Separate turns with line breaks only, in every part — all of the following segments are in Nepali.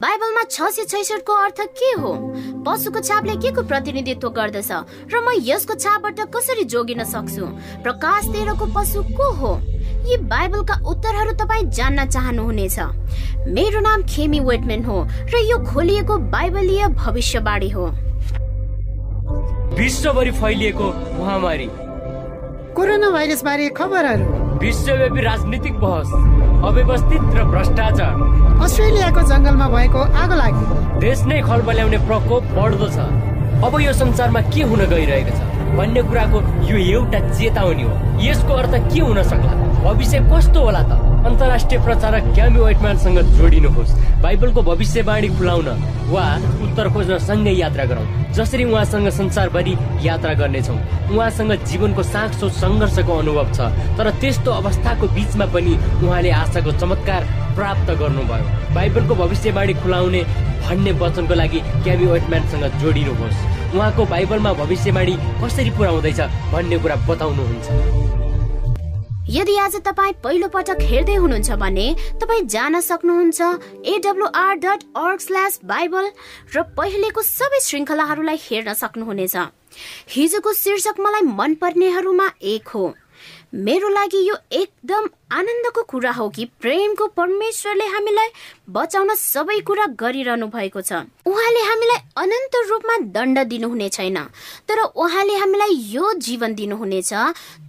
बाइबलमा छ सय छैसठको अर्थ के हो? पशुको छापले के को प्रतिनिधित्व गर्दछ? र म यसको छापबाट कसरी जोगिन सक्छु? प्रकाश तेह्रको पशु को हो? यी बाइबलका उत्तरहरू तपाईँ जान्न चाहनुहुनेछ। मेरो नाम खेमी वेटमेन हो र यो खोलिएको बाइबलीय भविष्यवाणी हो।
विश्वभरि फैलिएको महामारी।
कोरोना भाइरस बारे खबरहरू।
विश्वव्यापी राजनीतिक बहस अव्यवस्थित र भ्रष्टाचार।
अस्ट्रेलियाको जङ्गलमा भएको आगो लागि।
देश नै खलबल्याउने प्रकोप बढ्दो छ। अब यो संसारमा के हुन गइरहेको छ? भन्ने कुराको यो एउटा चेतावनी हो। यसको अर्थ के हुन सक्ला? भविष्य कस्तो होला त? अन्तर्राष्ट्रिय प्रचारक क्यामी वाइटम्यानसँग जोडिनुहोस्। बाइबलको भविष्यवाणी खुलाउन वा उत्तर खोज्न सँगै यात्रा गरौँ। जसरी उहाँसँग संसारभरि यात्रा गर्नेछौँ। उहाँसँग जीवनको साँचो सङ्घर्षको अनुभव छ। तर त्यस्तो अवस्थाको बिचमा पनि उहाँले आशाको चमत्कार प्राप्त गर्नुभयो। बाइबलको भविष्यवाणी खुलाउने भन्ने वचनको लागि क्यामी वेटम्यानसँग जोडिनुहोस्। उहाँको बाइबलमा भविष्यवाणी कसरी पुरा हुँदैछ भन्ने कुरा बताउनुहुन्छ।
यदि आज तपाईँ पहिलो पटक हेर्दै हुनुहुन्छ भने तपाईँ जान सक्नुहुन्छ AWR dot org slash Bible र पहिलेको सबै श्रृङ्खलाहरूलाई हेर्न सक्नुहुनेछ। हिजोको शीर्षक मलाई मनपर्नेहरूमा एक हो। मेरो लागि यो एकदम आनन्दको कुरा हो कि प्रेमको परमेश्वरले हामीलाई बचाउन सबै कुरा गरिरहनु भएको छ। उहाँले हामीलाई अनन्त रूपमा दण्ड दिनुहुने छैन तर उहाँले हामीलाई यो जीवन दिनुहुनेछ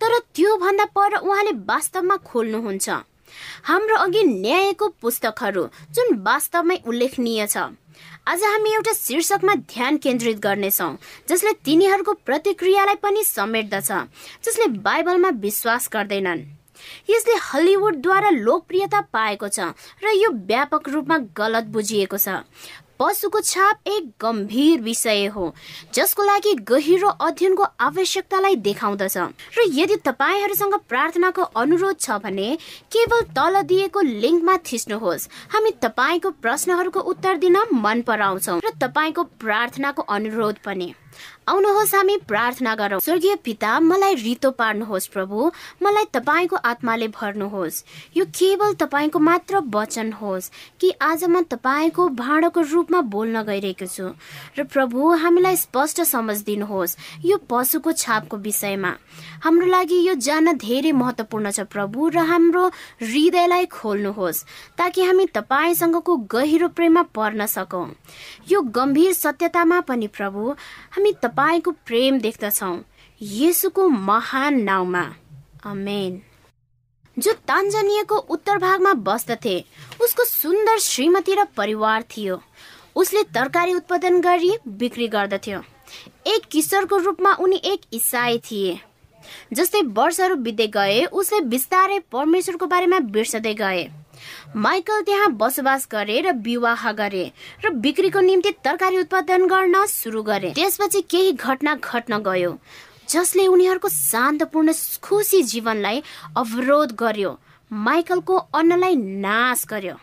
तर त्यो भन्दा पर उहाँले वास्तवमा खोल्नुहुन्छ। हाम्रो अघि न्यायको पुस्तकहरू जुन वास्तवमै उल्लेखनीय छ आज हामी एउटा शीर्षकमा ध्यान केन्द्रित गर्नेछौँ जसले तिनीहरूको प्रतिक्रियालाई पनि समेट्दछ जसले बाइबलमा विश्वास गर्दैनन्। यसले हलिउडद्वारा लोकप्रियता पाएको छ र यो व्यापक रूपमा गलत बुझिएको छ। पशुको छाप एक गम्भीर विषय हो जसको लागि गहिरो अध्ययनको आवश्यकतालाई देखाउँदछ। र यदि तपाईँहरूसँग प्रार्थनाको अनुरोध छ भने केवल तल दिएको लिङ्कमा थिच्नुहोस्। हामी तपाईँको प्रश्नहरूको उत्तर दिन मन पराउँछौ र तपाईँको प्रार्थनाको अनुरोध पनि। आउनुहोस् हामी प्रार्थना गरौँ। स्वर्गीय पिता मलाई रितो पार्नुहोस् प्रभु। मलाई तपाईँको आत्माले भर्नुहोस्। यो केवल तपाईँको मात्र वचन होस् कि आज म तपाईँको भाँडोको रूपमा बोल्न गइरहेको छु। र प्रभु हामीलाई स्पष्ट समझ दिनुहोस् यो पशुको छापको विषयमा। हाम्रो लागि यो जान्न धेरै महत्वपूर्ण छ प्रभु र हाम्रो हृदयलाई खोल्नुहोस् ताकि हामी तपाईँसँगको गहिरो प्रेममा पर्न सकौँ। यो गम्भीर सत्यतामा पनि प्रभु तपाईँको प्रेम देख्दछौ येसुको महान नाउँमा। अमेन जो तान्जानियाको उत्तर भागमा बस्दथे उसको सुन्दर श्रीमती र परिवार थियो। उसले तरकारी उत्पादन गरी बिक्री गर्दथ्यो। एक किशोरको रूपमा उनी एक इसाई थिए। जस्तै वर्षहरू बित्दै गए उसले बिस्तारै परमेश्वरको बारेमा बिर्सदै गए। माइकल त्यहाँ बसोबास गरे र विवाह गरे र बिक्रीको निम्ति तरकारी उत्पादन गर्न सुरु गरे। त्यसपछि केही घटना घट्न गयो जसले उनीहरूको शान्तपूर्ण खुसी जीवनलाई अवरोध गर्यो। माइकलको अन्नलाई नाश गर्यो।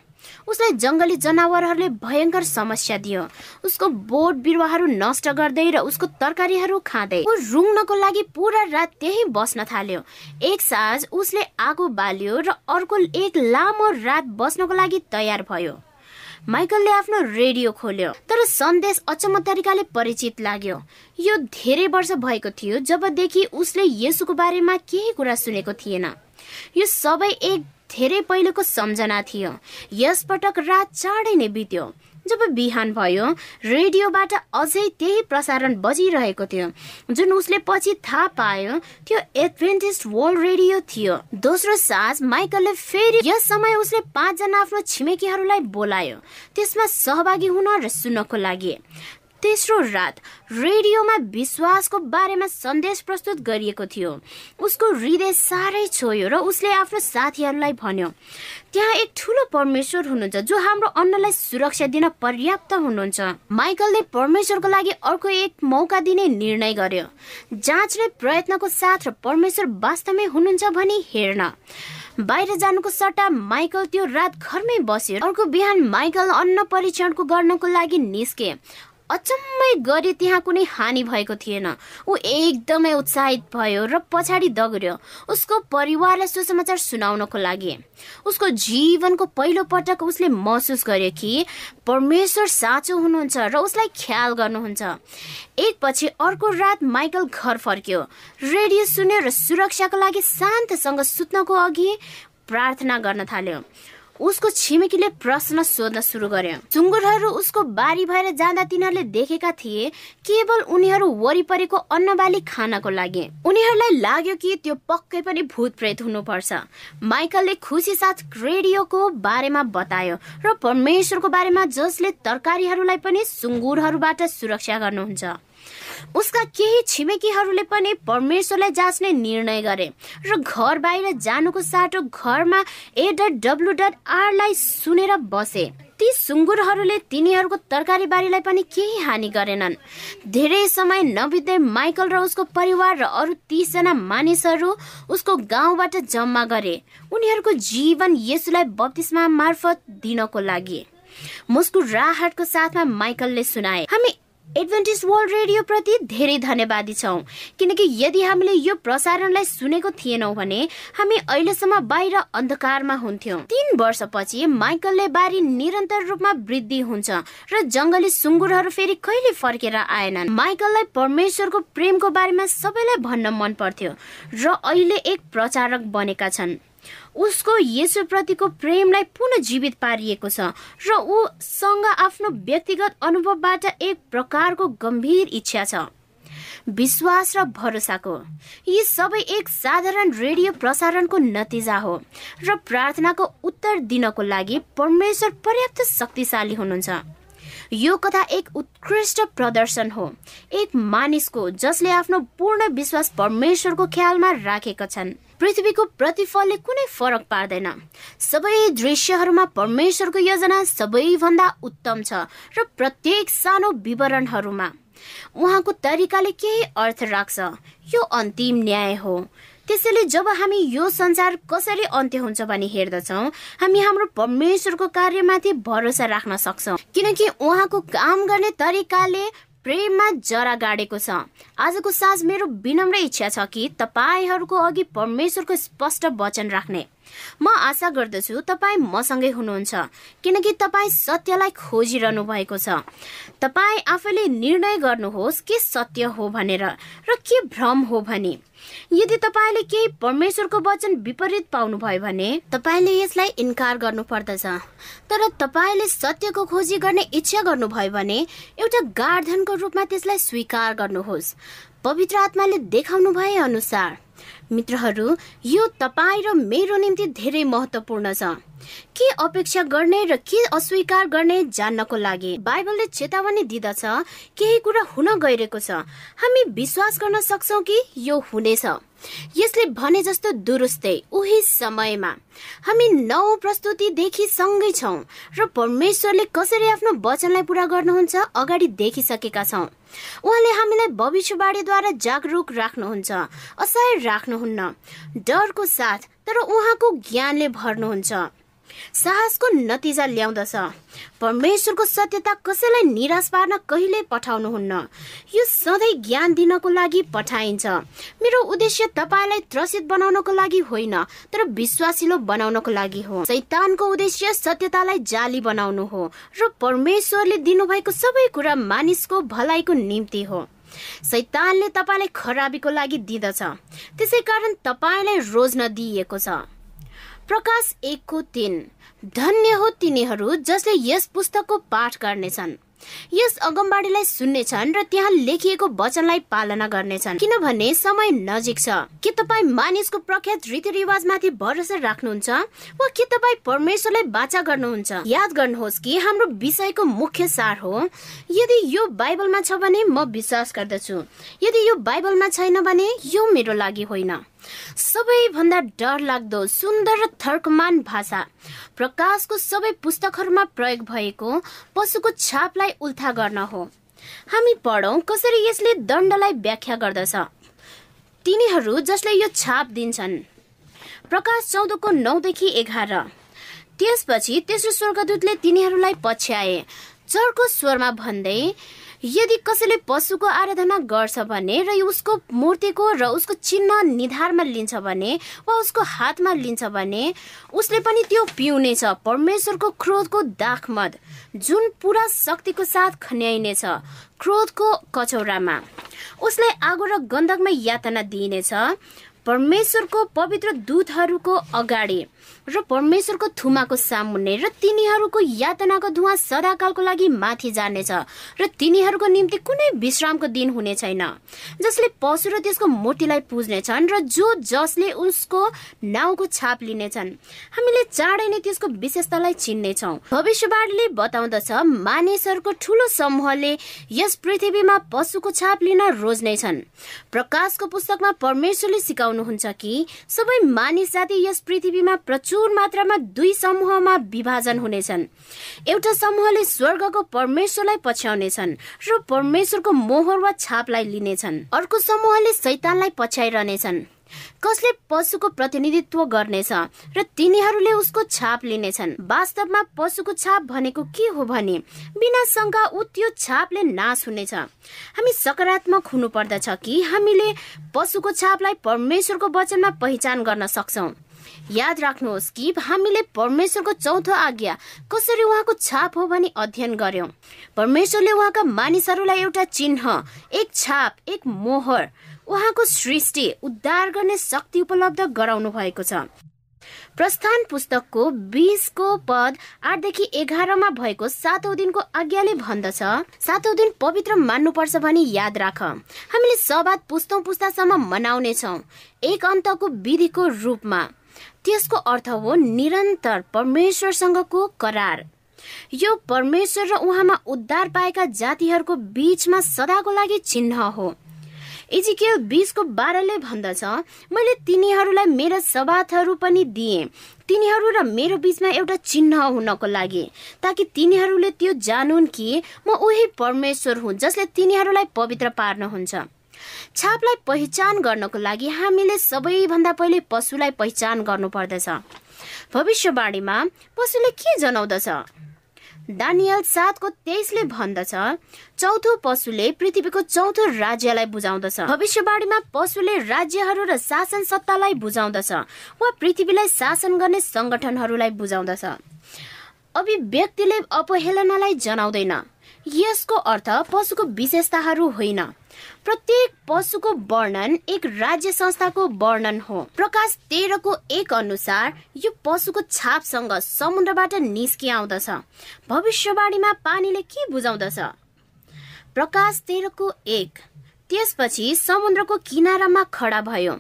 उसलाई जङ्गली जनावरहरूले भयङ्कर समस्या दियो। उसको बोट बिरुवाहरू नष्ट गर्दै र उसको तरकारीहरू खाँदै ऊ रुङ्नको लागि पुरा रात त्यही बस्न थाल्यो। एक साँझ उसले आगो बाल्यो र अर्को एक लामो रात बस्नको लागि तयार भयो। माइकलले आफ्नो रेडियो खोल्यो तर सन्देश अचम्म तरिकाले परिचित लाग्यो। यो धेरै वर्ष भएको थियो जबदेखि उसले यसुको बारेमा केही कुरा सुनेको थिएन। यो सबै एक धेरै पहिलेको सम्झना थियो। यसपटक रात चाँडै नै बित्यो। जब बिहान भयो रेडियोबाट अझै त्यही प्रसारण बजिरहेको थियो। जुन उसले पछि थाहा पायो त्यो एडभेन्टिस्ट वर्ल्ड रेडियो थियो। दोस्रो साँझ माइकलले फेरि यस समय उसले पाँचजना आफ्नो छिमेकीहरूलाई बोलायो। त्यसमा सहभागी हुन र सुन्नको लागि। तेस्रो रात रेडियोमा विश्वासको बारेमा सन्देश प्रस्तुत गरिएको थियो। उसको हृदय साह्रै छोयो र उसले आफ्नो साथीहरूलाई भन्यो त्यहाँ एक ठुलो परमेश्वर हुनुहुन्छ जो हाम्रो अन्नलाई सुरक्षा दिन पर्याप्त हुनुहुन्छ। माइकलले परमेश्वरको लागि अर्को एक मौका दिने निर्णय गर्यो। जाँच्ने प्रयत्नको साथ र परमेश्वर वास्तवमै हुनुहुन्छ भनी हेर्न। बाहिर जानुको सट्टा माइकल त्यो रात घरमै बस्यो। अर्को बिहान माइकल अन्न परीक्षणको गर्नको लागि निस्के। अचम्मै गरी त्यहाँ कुनै हानि भएको थिएन। ऊ एकदमै उत्साहित भयो र पछाडि दगुर्यो। उसको परिवारलाई सुसमाचार सुनाउनको लागि। उसको जीवनको पहिलो पटक उसले महसुस गर्यो कि परमेश्वर साँचो हुनुहुन्छ र उसलाई ख्याल गर्नुहुन्छ। एकपछि अर्को रात माइकल घर फर्क्यो। रेडियो सुन्यो र सुरक्षाको लागि शान्तसँग सुत्नको अघि प्रार्थना गर्न थाल्यो। उसको छिमेकीले प्रश्न सोध्न सुरु गर्यो। सुँगुरहरू उसको बारी भएर जाँदा तिनीहरूले देखेका थिए केवल उनीहरू वरिपरिको अन्नबाली खानको लागि। उनीहरूलाई लाग्यो कि त्यो पक्कै पनि भूत प्रेत हुनुपर्छ। माइकलले खुसी साथ रेडियोको बारेमा बतायो र परमेश्वरको बारेमा जसले तरकारीहरूलाई पनि सुँगुरहरूबाट सुरक्षा गर्नुहुन्छ। उसका केही छिमेकीहरूले पनि परमेश्वरलाई जाँच्ने निर्णय गरे र घर बाहिर जानुको साटो घरमा ए डट डब्लु डट आरलाई सुनेर बसे। ती सुँगुरहरूले तिनीहरूको तरकारी बारीलाई पनि केही हानि गरेनन्। धेरै समय नबित्दै माइकल र उसको परिवार र अरू तिसजना मानिसहरू उसको गाउँबाट जम्मा गरे। उनीहरूको जीवन यसुलाई बत्तिसमा मार्फत दिनको लागि। मुस्कुराहटको साथमा माइकलले सुनाए हामी एडभेन्टिस वर्ल्ड रेडियो प्रति धेरै धन्यवादी छौँ। किनकि यदि हामीले यो प्रसारणलाई सुनेको थिएनौँ भने हामी अहिलेसम्म बाहिर अन्धकारमा हुन्थ्यौँ। तीन वर्षपछि माइकलले बारी निरन्तर रूपमा वृद्धि हुन्छ र जङ्गली सुँगुरहरू फेरि कहिले फर्केर आएनन्? माइकललाई परमेश्वरको प्रेमको बारेमा सबैलाई भन्न मन पर्थ्यो र अहिले एक प्रचारक बनेका छन्। उसको यसुप्रतिको प्रेमलाई पुनः जीवित पारिएको छ र ऊसँग आफ्नो व्यक्तिगत अनुभवबाट एक प्रकारको गम्भीर इच्छा छ। विश्वास र भरोसाको। यी सबै एक साधारण रेडियो प्रसारणको नतिजा हो र प्रार्थनाको उत्तर दिनको लागि परमेश्वर पर्याप्त शक्तिशाली हुनुहुन्छ। यो कथा एक उत्कृष्ट प्रदर्शन हो। एक मानिसको जसले आफ्नो पूर्ण विश्वास परमेश्वरको ख्यालमा राखेका छन्। पृथ्वीको प्रतिफलले कुनै फरक पार्दैन। सबै दृश्यहरूमा परमेश्वरको योजना सबैभन्दा उत्तम छ र प्रत्येक सानो विवरणहरूमा। उहाँको तरिकाले केही अर्थ राख्छ। यो अन्तिम न्याय हो। त्यसैले जब हामी यो संसार कसरी अन्त्य हुन्छ भनी हेर्दछौ हामी हाम्रो परमेश्वरको कार्यमाथि भरोसा राख्न सक्छौ। किनकि उहाँको काम गर्ने तरिकाले प्रेममा जरा गाडेको छ। आजको साँझ मेरो विनम्र इच्छा छ कि तपाईँहरूको अघि परमेश्वरको स्पष्ट वचन राख्ने। म आशा गर्दछु तपाईँ मसँगै हुनुहुन्छ किनकि तपाईँ सत्यलाई खोजिरहनु भएको छ। तपाईँ आफैले निर्णय गर्नुहोस् के सत्य हो भनेर र के भ्रम हो भने। यदि तपाईँले केही परमेश्वरको वचन विपरीत पाउनु भयो भने तपाईँले यसलाई इन्कार गर्नु पर्दछ तर तपाईँले सत्यको खोजी गर्ने इच्छा गर्नुभयो भने एउटा गार्धनको रूपमा त्यसलाई स्वीकार गर्नुहोस्। पवित्र आत्माले देखाउनु भए अनुसार मित्रहरू यो तपाईँ र मेरो निम्ति धेरै महत्वपूर्ण छ। के अपेक्षा गर्ने र के अस्वीकार गर्ने जान्नको लागि बाइबलले चेतावनी दिँदछ केही कुरा हुन गइरहेको छ। हामी विश्वास गर्न सक्छौ कि यो हुनेछ। यसले भने जस्तो दुरुस्तै उही समयमा। हामी नौ प्रस्तुतिदेखि सँगै छौँ र परमेश्वरले कसरी आफ्नो वचनलाई पुरा गर्नुहुन्छ अगाडि देखिसकेका छौँ। उहाँले हामीलाई भविष्यवाणीद्वारा जागरुक राख्नुहुन्छ असहाय राख्नुहुन्न। डरको साथ तर उहाँको ज्ञानले भर्नुहुन्छ। साहसको नतिजा ल्याउँदछ। परमेश्वरको सत्यता कसैलाई निराश पार्न कहिले पठाउनुहुन्न। यो सधैँ ज्ञान दिनको लागि पठाइन्छ। मेरो उद्देश्य तपाईँलाई त्रसित बनाउनको लागि होइन तर विश्वासिलो बनाउनको लागि हो। सैतानको उद्देश्य सत्यतालाई जाली बनाउनु हो र परमेश्वरले दिनुभएको सबै कुरा मानिसको भलाइको निम्ति हो। सैतानले तपाईँलाई खराबीको लागि दिँदछ। त्यसै कारण तपाईँलाई रोज्न दिइएको छ। प्रकाश एकको तिन। धन्य हो तिनीहरू जसले यस पुस्तकको पाठ गर्नेछन्। यस अगमबाडीलाई सुन्नेछन् र त्यहाँ लेखिएको वचनलाई पालना गर्नेछन्। किनभने समय नजिक छ। के तपाईँ मानिसको प्रख्यात रीतिरिवाजमाथि भरोसा राख्नुहुन्छ वा के तपाईँ परमेश्वरलाई बाचा गर्नुहुन्छ? याद गर्नुहोस् कि हाम्रो विषयको मुख्य सार हो। यदि यो बाइबलमा छ भने म विश्वास गर्दछु। यदि यो बाइबलमा छैन भने यो मेरो लागि होइन। सबैभन्दा डर लाग्दो सुन्दर र थर्कमान भाषा। प्रकाशको सबै पुस्तकहरूमा प्रयोग भएको पशुको छापलाई उल्था गर्न हो। हामी पढौँ कसरी यसले दण्डलाई व्याख्या गर्दछ। तिनीहरू जसले यो छाप दिन्छन्। प्रकाश चौधको नौदेखि एघार। त्यसपछि तेस्रो स्वर्गदूतले तिनीहरूलाई पछ्याए। चर्को स्वरमा भन्दै यदि कसैले पशुको आराधना गर्छ भने र उसको मूर्तिको र उसको चिन्ह निधारमा लिन्छ भने वा उसको हातमा लिन्छ भने उसले पनि त्यो पिउनेछ परमेश्वरको क्रोधको दाखमद जुन पुरा शक्तिको साथ खन्याइनेछ क्रोधको कचौरामा। उसलाई आगो र गन्धकमा यातना दिइनेछ परमेश्वरको पवित्र दूतहरूको अगाडि। र परमेश्वरको थुमाको सामुन्ने र तिनीहरूको यातनाको धुवा सदाकालको लागि माथि जानेछ र तिनीहरूको निम्ति कुनै विश्रामको दिन हुने छैन। जसले पशु र त्यसको मूर्तिलाई पुज्नेछन् र जो जसले उसको नाउँको छाप लिनेछन् हामीले चाँडै नै त्यसको विशेषतालाई चिन्नेछौँ। भविष्यवाणीले बताउँदछ मानिसहरूको ठुलो समूहले यस पृथ्वीमा पशुको छाप लिन रोज्नेछन्। प्रकाशको पुस्तकमा परमेश्वरले सिकाउनुहुन्छ कि सबै मानिस जाति यस पृथ्वीमा प्रचुर मात्रामा दुई समूहमा विभाजन हुनेछन्। एउटा समूहले स्वर्गको परमेश्वरलाई पछ्याउनेछन् र परमेश्वरको मोहर वा छापलाई लिनेछन्। अर्को समूहले सैतानलाई पछ्याइरहनेछन्। कसले पशुको प्रतिनिधित्व गर्नेछ र तिनीहरूले उसको छाप लिनेछन्? वास्तवमा पशुको छाप भनेको के हो भने बिना शङ्का ऊ त्यो छापले नाश हुनेछ। हामी सकारात्मक हुनु पर्दछ कि हामीले पशुको छापलाई परमेश्वरको वचनमा पहिचान गर्न सक्छौँ। याद राख्नुहोस् कि हामीले परमेश्वरको चौथो आज्ञा कसरी उहाँको छाप हो भनी अध्ययन गर्यौं। परमेश्वरले उहाँका मानिसहरूलाई एउटा चिन्ह एक छाप एक मोहर उहाँको सृष्टि उद्धार गर्ने शक्ति उपलब्ध गराउनु भएको छ। प्रस्थान पुस्तकको बिसको पद आठदेखि एघारमा भएको सातौं दिनको आज्ञाले भन्दछ सातौं दिन पवित्र मान्नुपर्छ भनी याद राख। हामीले सबाद पुस्तौं पुस्तासम्म मनाउनेछौ। एक अन्तको विधिको रूपमा। त्यसको अर्थ हो निरन्तर परमेश्वरसँगको करार। यो परमेश्वर र उहाँमा उद्धार पाएका जातिहरूको बीचमा सदाको लागि चिन्ह हो। इजिकेल बिसको बाह्रले भन्दछ मैले तिनीहरूलाई मेरा सबाथहरू पनि दिए। तिनीहरू र मेरो बीचमा एउटा चिन्ह हुनको लागि। ताकि तिनीहरूले त्यो जानुन् कि म उही परमेश्वर हुँ जसले तिनीहरूलाई पवित्र पार्नुहुन्छ। छापलाई पहिचान गर्नको लागि हामीले सबैभन्दा पहिले पशुलाई पहिचान गर्नु पर्दछ भविष्यवाणीमा पशुले के जनाउँदछ? दानियल सातको तेइसले भन्दछ चौथो पशुले पृथ्वीको चौथो राज्यलाई बुझाउँदछ। भविष्यवाणीमा पशुले राज्यहरू र शासन सत्तालाई बुझाउँदछ वा पृथ्वीलाई शासन गर्ने संगठनहरूलाई बुझाउँदछ। अभिव्यक्तिले अपहेलनालाई जनाउँदैन। यसको अर्थ पशुको विशेषताहरू होइन। प्रत्येक पशुको वर्णन एक राज्य संस्थाको वर्णन हो। प्रकाश तेह्रको एक अनुसार यो पशुको छापसँग समुद्रबाट निस्किआउँदछ। भविष्यवाणीमा पानीले के बुझाउँदछ? प्रकाश तेह्रको एक। त्यसपछि समुद्रको किनारामा खडा भयो।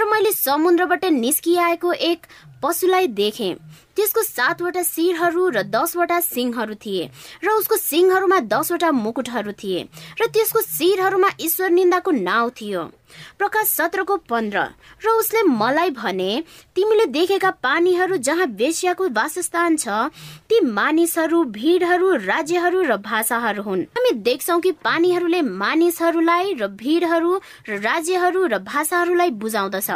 र मैले समुद्रबाट निस्किआएको एक पशुलाई देखेँ। त्यसको सातवटा शिरहरू र दसवटा सिंहहरू थिए र उसको सिंहहरूमा दसवटा मुकुटहरू थिए र त्यसको शिरहरूमा ईश्वर निन्दाको नाउँ थियो। प्रकाश सत्रको पन्ध्र। र उसले मलाई भने तिमीले देखेका पानीहरू जहाँ बेसियाको वासस्थान छ ती मानिसहरू भिडहरू राज्यहरू र भाषाहरू हुन्। हामी देख्छौ कि पानीहरूले मानिसहरूलाई र भिडहरू र राज्यहरू र भाषाहरूलाई बुझाउँदछ।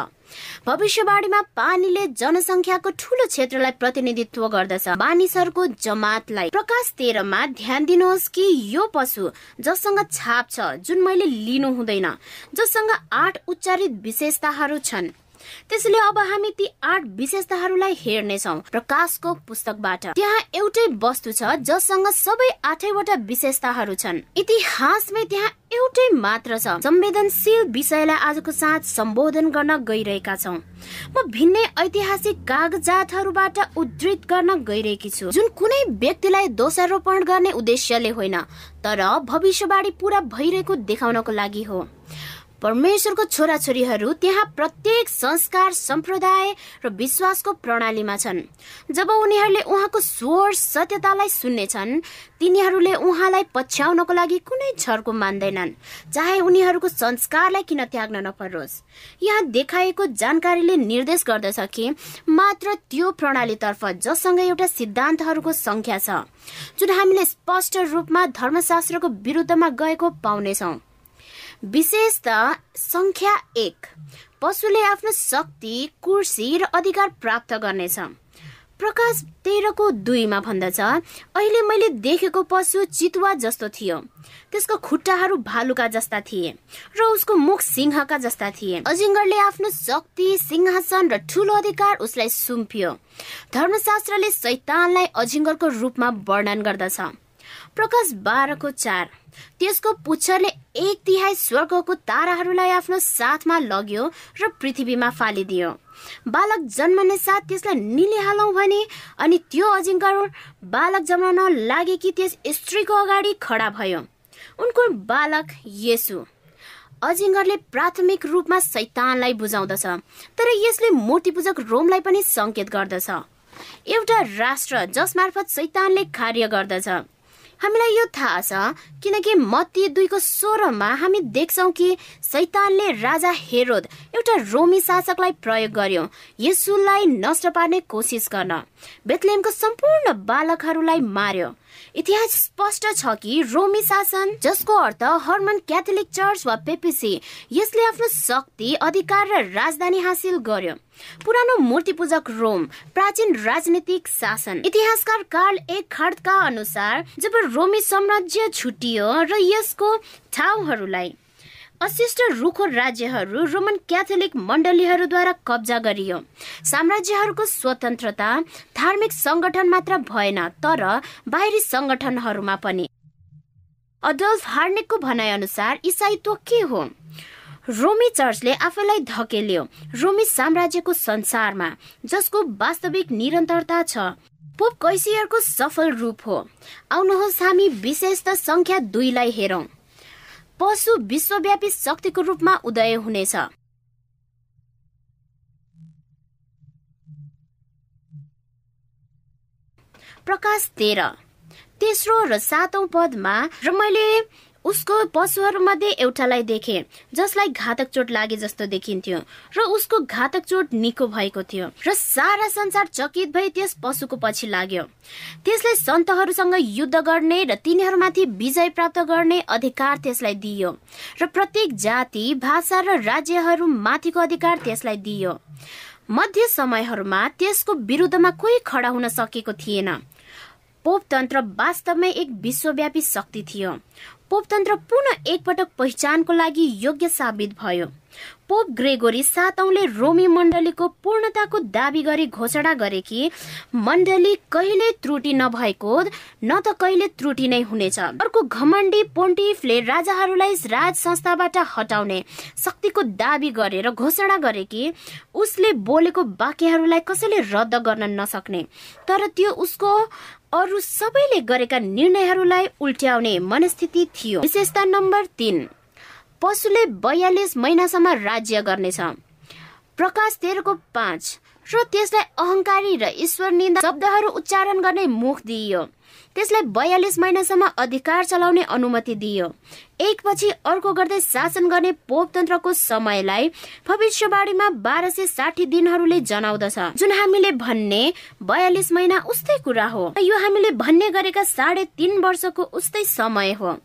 भविष्यवाणीमा पानीले जनसङ्ख्याको ठूलो क्षेत्रलाई प्रतिनिधित्व गर्दछ। मानिसहरूको जमातलाई प्रकाश तेह्रमा ध्यान दिनुहोस् कि यो पशु जससँग छाप छ जुन मैले लिनु हुँदैन जससँग आठ उच्चारित विशेषताहरू छन्। त्यसैले अब हामी ती आठ विशेषताहरूलाई हेर्नेछौ प्रकाशको पुस्तकबाट। त्यहाँ एउटै वस्तु छ जससँग सबै आठैवटा विशेषताहरू छन्। इतिहासमै त्यहाँ एउटै मात्र छ। संवेदनशील विषयलाई आजको साथ सम्बोधन गर्न गइरहेका छौ। म भिन्नै ऐतिहासिक कागजातहरूबाट उद्धृत गर्न गइरहेकी छु। जुन कुनै व्यक्तिलाई दोषारोपण गर्ने उद्देश्यले होइन तर भविष्यवाणी पूरा भइरहेको देखाउनको लागि हो। परमेश्वरको छोराछोरीहरू त्यहाँ प्रत्येक संस्कार सम्प्रदाय र विश्वासको प्रणालीमा छन्। जब उनीहरूले उहाँको स्वर सत्यतालाई सुन्नेछन् तिनीहरूले उहाँलाई पछ्याउनको लागि कुनै छरको मान्दैनन् चाहे उनीहरूको संस्कारलाई किन त्याग्न नपरोस्। यहाँ देखाएको जानकारीले निर्देश गर्दछ कि मात्र त्यो प्रणालीतर्फ जससँग एउटा सिद्धान्तहरूको संख्या छ जुन हामीले स्पष्ट रूपमा धर्मशास्त्रको विरुद्धमा गएको पाउनेछौँ। विशेष त संख्या एक पशुले आफ्नो शक्ति कुर्सी र अधिकार प्राप्त गर्नेछ। प्रकाश तेह्रको दुईमा भन्दछ अहिले मैले देखेको पशु चितुवा जस्तो थियो। त्यसको खुट्टाहरू भालुका जस्ता थिए र उसको मुख सिंहका जस्ता थिए। अजिङ्गरले आफ्नो शक्ति सिंहासन र ठूलो अधिकार उसलाई सुम्पियो। धर्मशास्त्रले सैतानलाई अजिङ्गरको रूपमा वर्णन गर्दछ। प्रकाश बाह्रको चार त्यसको पुच्छरले एक तिहाई स्वर्गको ताराहरूलाई आफ्नो साथमा लग्यो र पृथ्वीमा फालिदियो। बालक जन्मने साथ त्यसलाई निलिहालौँ भने अनि त्यो अजिङ्कर बालक जन्मन लागे कि त्यस स्त्रीको अगाडि खडा भयो। उनको बालक येसु। अजिङ्गरले प्राथमिक रूपमा सैतानलाई बुझाउँदछ तर यसले मूर्तिपूजक रोमलाई पनि संकेत गर्दछ। एउटा राष्ट्र जस मार्फत सैतानले कार्य गर्दछ। हामीलाई यो थाहा छ किनकि मत्ती दुईको सोह्रमा हामी देख्छौ कि सैतानले राजा हेरोद एउटा रोमी शासकलाई प्रयोग गर्यो यसुलाई नष्ट पार्ने कोसिस गर्न। बेतलेमको सम्पूर्ण बालकहरूलाई मार्यो। इतिहास स्पष्ट छ कि रोमी शासन जसको अर्थ हर्मन क्याथोलिक चर्च वा पेपिसी यसले आफ्नो शक्ति अधिकार र राजधानी हासिल गर्यो। पुरानो मूर्ति पूजक रोम प्राचीन राजनीतिक शासन। इतिहासकार कार्ल एक खड्का अनुसार जब रोमी साम्राज्य छुटियो र यसको ठाउँहरूलाई अशिष्ट रुखो राज्यहरू रोमन क्याथोलिक मण्डलीहरूद्वारा कब्जा गरियो। साम्राज्यहरूको स्वतन्त्रता धार्मिक संगठन मात्र भएन तर बाहिरी संगठनहरूमा पनि। अडल्फ हार्नेकको भनाइ अनुसार इसाईत्व के हो? रोमी चर्चले आफैलाई धकेल्यो। रोमी साम्राज्यको संसारमा जसको वास्तविक निरन्तरता छ पोप कैसियरको सफल रूप हो। आउनुहोस् हामी विशेष संख्या दुईलाई हेरौं। पशु विश्वव्यापी शक्तिको रूपमा उदय हुनेछ। प्रकाश तेह्र। तेस्रो र सातौं पदमा र मैले उसको पशुहरूमध्ये एउटालाई देखे जसलाई घातक चोट लागे जस्तो देखिन्थ्यो र उसको घातक चोट निको भएको थियो र सारा संसार चकित भई त्यस पशुको पछि लाग्यो। त्यसलाई सन्तहरूसँग युद्ध गर्ने र तिनीहरूमाथि विजय प्राप्त गर्ने अधिकार त्यसलाई दिइयो र प्रत्येक जाति भाषा र राज्यहरू माथिको अधिकार त्यसलाई दिइयो मध्य समयहरूमा त्यसको विरुद्धमा कोही खडा हुन सकेको थिएन। पोपतन्त्र वास्तवमै एक विश्वव्यापी शक्ति थियो। पोपतन्त्र पुनः एकपटक पहिचानको लागि योग्य साबित भयो। पोप ग्रेगोरी सातौंले रोमी मण्डलीको पूर्णताको दावी गरी घोषणा गरे कि मण्डली कहिले त्रुटि नभएको न त कहिले त्रुटि नै हुनेछ। अर्को घमण्डी पोन्टिफले राजाहरूलाई राज संस्थाबाट हटाउने शक्तिको दावी गरेर घोषणा गरे कि उसले बोलेको वाक्यहरूलाई कसैले रद्द गर्न नसक्ने। तर त्यो उसको अरू सबैले गरेका निर्णयहरूलाई उल्ट्याउने मनस्थिति थियो। विशेषता नम्बर तिन पशुले बयालिस महिनासम्म राज्य गर्नेछ। प्रकाश तेह्रको पाँच र त्यसलाई अहंकारी र ईश्वर निन्दा शब्दहरू उच्चारण गर्ने मुख दिइयो। त्यसलाई बयालिस महिनासम्म अधिकार चलाउने अनुमति दिइयो एकपछि अर्को गर्दै शासन गर्ने पोपतन्त्रको समयलाई भविष्यवाणीमा बाह्र सय साठी दिनहरूले जनाउँदछ। जुन हामीले भन्ने बयालिस महिना उस्तै कुरा हो यो हामीले भन्ने गरेका साढे तीन वर्षको उस्तै समय हो।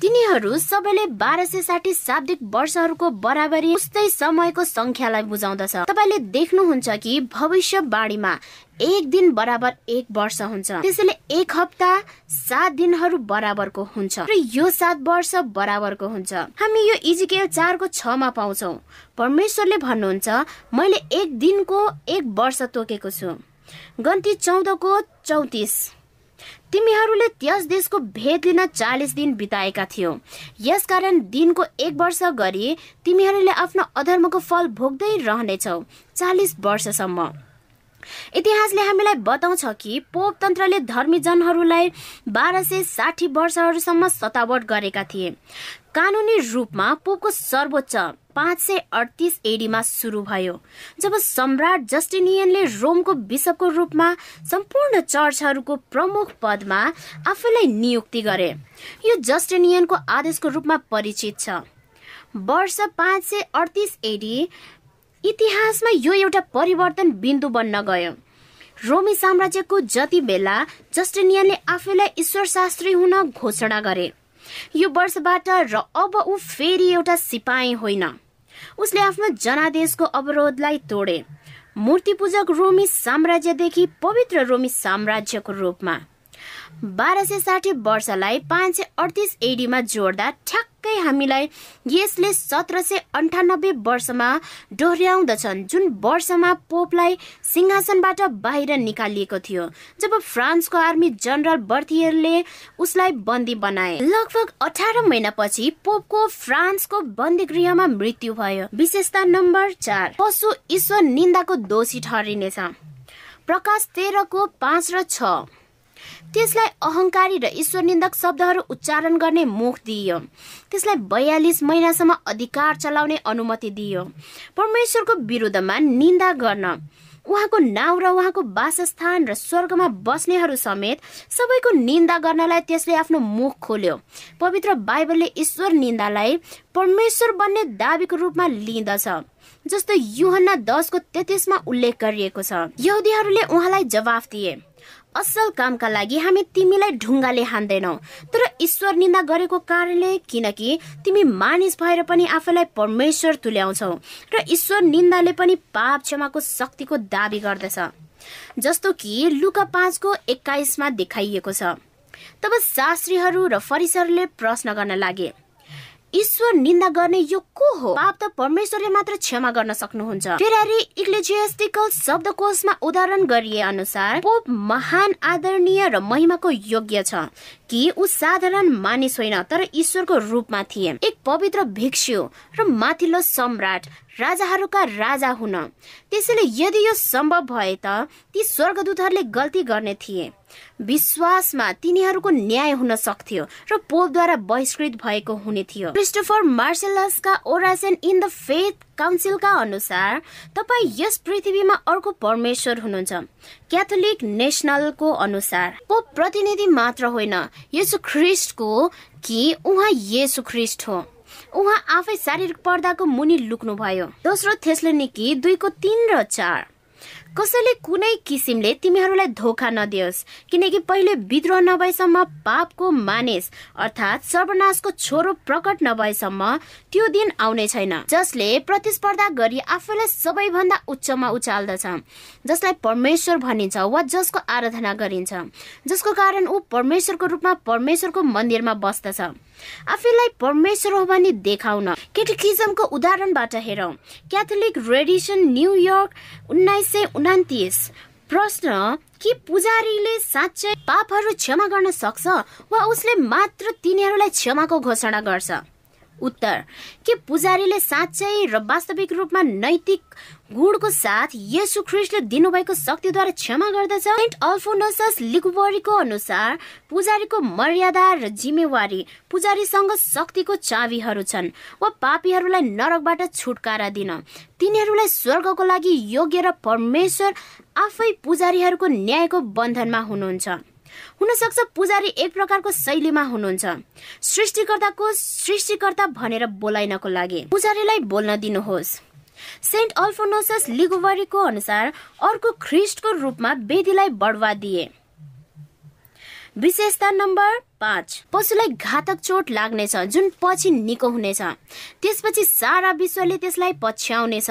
तिनीहरू सबैले बाह्र सय साठी शाब्दिक वर्षहरूको बराबरी उस्तै समयको संख्यालाई बुझाउँदछ। तपाईँले देख्नुहुन्छ कि भविष्यवाणीमा एक दिन बराबर एक वर्ष हुन्छ। त्यसैले एक हप्ता सात दिनहरू बराबरको हुन्छ। र यो सात वर्ष बराबरको हुन्छ। हामी यो इजिकेल चारको छमा पाउँछौ। परमेश्वरले भन्नुहुन्छ मैले एक दिनको एक वर्ष तोकेको छु। गन्ती चौधको चौतिस। तिमीहरूले त्यस देशको भेद लिन चालिस दिन बिताएका थियौ। यसकारण दिनको एक वर्ष गरी तिमीहरूले आफ्नो अधर्मको फल भोग्दै रहनेछौ चालिस वर्षसम्म। इतिहासले हामीलाई बताउँछ कि पोप तन्त्रले धर्मी जनहरूलाई बाह्र सय साठी वर्षहरूसम्म सतावट गरेका थिए। कानुनी रूपमा पोपको सर्वोच्च पाँच सय अडतिस एडीमा सुरु भयो जब सम्राट जस्टिनियनले रोमको बिसपको रूपमा सम्पूर्ण चर्चहरूको प्रमुख पदमा आफूलाई नियुक्ति गरे। यो जस्टिनियनको आदेशको रूपमा परिचित छ। वर्ष पाँच सय अडतिस एडी इतिहासमा यो एउटा परिवर्तन बिन्दु बन्न गयो। रोमी साम्राज्यको जति बेला जस्टिनियनले आफैलाई ईश्वर शास्त्री हुन घोषणा गरे यो वर्षबाट र अब ऊ फेरि एउटा सिपाही होइन। उसले आफ्नो जनादेशको अवरोधलाई तोडे। मूर्तिपूजक रोमी साम्राज्यदेखि पवित्र रोमी साम्राज्यको रूपमा। बाह्र सय साठी वर्षलाई पाँच सय अडतिस एडीमा जोड्दा ठ्याक्कै हामीलाई यसले सत्र सय अन्ठानब्बे वर्षमा डोर्याउँदछन् जुन वर्षमा पोपलाई सिंहासनबाट बाहिर निकालिएको थियो जब फ्रान्सको आर्मी जनरल बर्थियरले उसलाई बन्दी बनाए। लगभग अठार महिनापछि पोपको फ्रान्सको बन्दी गृहमा मृत्यु भयो। विशेषता नम्बर चार पशु ईश्वर निन्दाको दोषी ठहरिनेछ। प्रकाश तेह्रको पाँच र छ। त्यसलाई अहङ्कारी र ईश्वर निन्दक शब्दहरू उच्चारण गर्ने मुख दिइयो। त्यसलाई बयालिस महिनासम्म अधिकार चलाउने अनुमति दिइयो। परमेश्वरको विरुद्धमा निन्दा गर्न उहाँको नाउँ र उहाँको वासस्थान र स्वर्गमा बस्नेहरू समेत सबैको निन्दा गर्नलाई त्यसले आफ्नो मुख खोल्यो। पवित्र बाइबलले ईश्वर निन्दालाई परमेश्वर बन्ने दावीको रूपमा लिँदछ जस्तो युहन्ना दसको तेत्तिसमा उल्लेख गरिएको छ। यहुदीहरूले उहाँलाई जवाफ दिए असल कामका लागि हामी तिमीलाई ढुङ्गाले हान्दैनौ। तर ईश्वर निन्दा गरेको कारणले किनकि तिमी मानिस भएर पनि आफैलाई परमेश्वर तुल्याउँछौ र ईश्वर निन्दाले पनि पाप क्षमाको शक्तिको दावी गर्दछ। जस्तो कि लुका पाँचको एक्काइसमा देखाइएको छ। तब शास्त्रीहरू र फरिसहरूले प्रश्न गर्न लागे ईश्वर निन्दा गर्ने यो को हो? पाप त परमेश्वरले मात्र क्षमा गर्न सक्नुहुन्छ। इक्लेजियास्टिकल शब्दकोशमा उदाहरण गरिए अनुसार पोप महान आदरणीय र महिमाको योग्य छ कि ऊ साधारण मानिस होइन तर ईश्वरको रूपमा थिए। एक पवित्र भिक्षु र माथिल्लो सम्राट राजाहरूका राजा हुन। त्यसैले यदि यो सम्भव भए त ती स्वर्गदूतहरूले गल्ती गर्ने थिए। विश्वासमा तिनीहरूको न्याय हुन सक्थ्यो र पोपद्वारा बहिष्कृत भएको हुने थियो। क्रिस्टोफर मार्सेलसका ओरासन इन द फेथ काउन्सिलका अनुसार तपाईँ यस पृथ्वीमा अर्को परमेश्वर हुनुहुन्छ क्याथोलिक नेसनलको अनुसार। पोप प्रतिनिधि मात्र होइन यसो ख्रिस्टको कि उहाँ येसु ख्रिस्ट हो। उहाँ आफै शारीरिक पर्दाको मुनि लुक्नु भयो दोस्रो थेस्लोनिकी दुईको तिन र चार। कसैले कुनै किसिमले तिमीहरूलाई धोका नदियोस् किनकि पहिले विद्रोह नभएसम्म पापको मानिस अर्थात् सर्वनाशको छोरो प्रकट नभएसम्म त्यो दिन आउने छैन जसले प्रतिस्पर्धा गरी आफूलाई सबैभन्दा उच्चमा उचाल्दछ जसलाई परमेश्वर भनिन्छ वा जसको आराधना गरिन्छ जसको कारण ऊ परमेश्वरको रूपमा परमेश्वरको मन्दिरमा बस्दछ। आफैलाई परमेश्वर हो भनी देखाउन। केटिकिजमको उदाहरणबाट हेरौँ। क्याथोलिक रेडिसन न्युयोर्क उन्नाइस सय उनातिस। प्रश्न के पुजारीले साँच्चै पापहरू क्षमा गर्न सक्छ वा उसले मात्र तिनीहरूलाई क्षमाको घोषणा गर्छ? उत्तर के पुजारीले साँच्चै र वास्तविक रूपमा नैतिक गुणको साथ यसु ख्रिस्टले दिनुभएको शक्तिद्वारा क्षमा गर्दछ। सेन्ट अल्फोनोसस लिकुबरीको अनुसार पुजारीको मर्यादा र जिम्मेवारी पुजारीसँग शक्तिको चाबीहरू छन्। वा पापीहरूलाई नरकबाट छुटकारा दिन। तिनीहरूलाई स्वर्गको लागि योग्य र परमेश्वर आफै पुजारीहरूको न्यायको बन्धनमा हुनुहुन्छ। हुन सक्छ पुजारी एक प्रकारको शैलीमा हुनुहुन्छ। सृष्टिकर्ताको सृष्टिकर्ता भनेर बोलाइनको लागि। पुजारीलाई बोल्न दिनुहोस्। सेन्ट अल्फोनोसस लिगोवरीको अनुसार अर्को ख्रिस्टको रूपमा वेदीलाई बढुवा दिए। विशेषता नम्बर पाँच। पशुलाई घातक चोट लाग्नेछ जुन पछि निको हुनेछ। त्यसपछि सारा विश्वले त्यसलाई पछ्याउनेछ।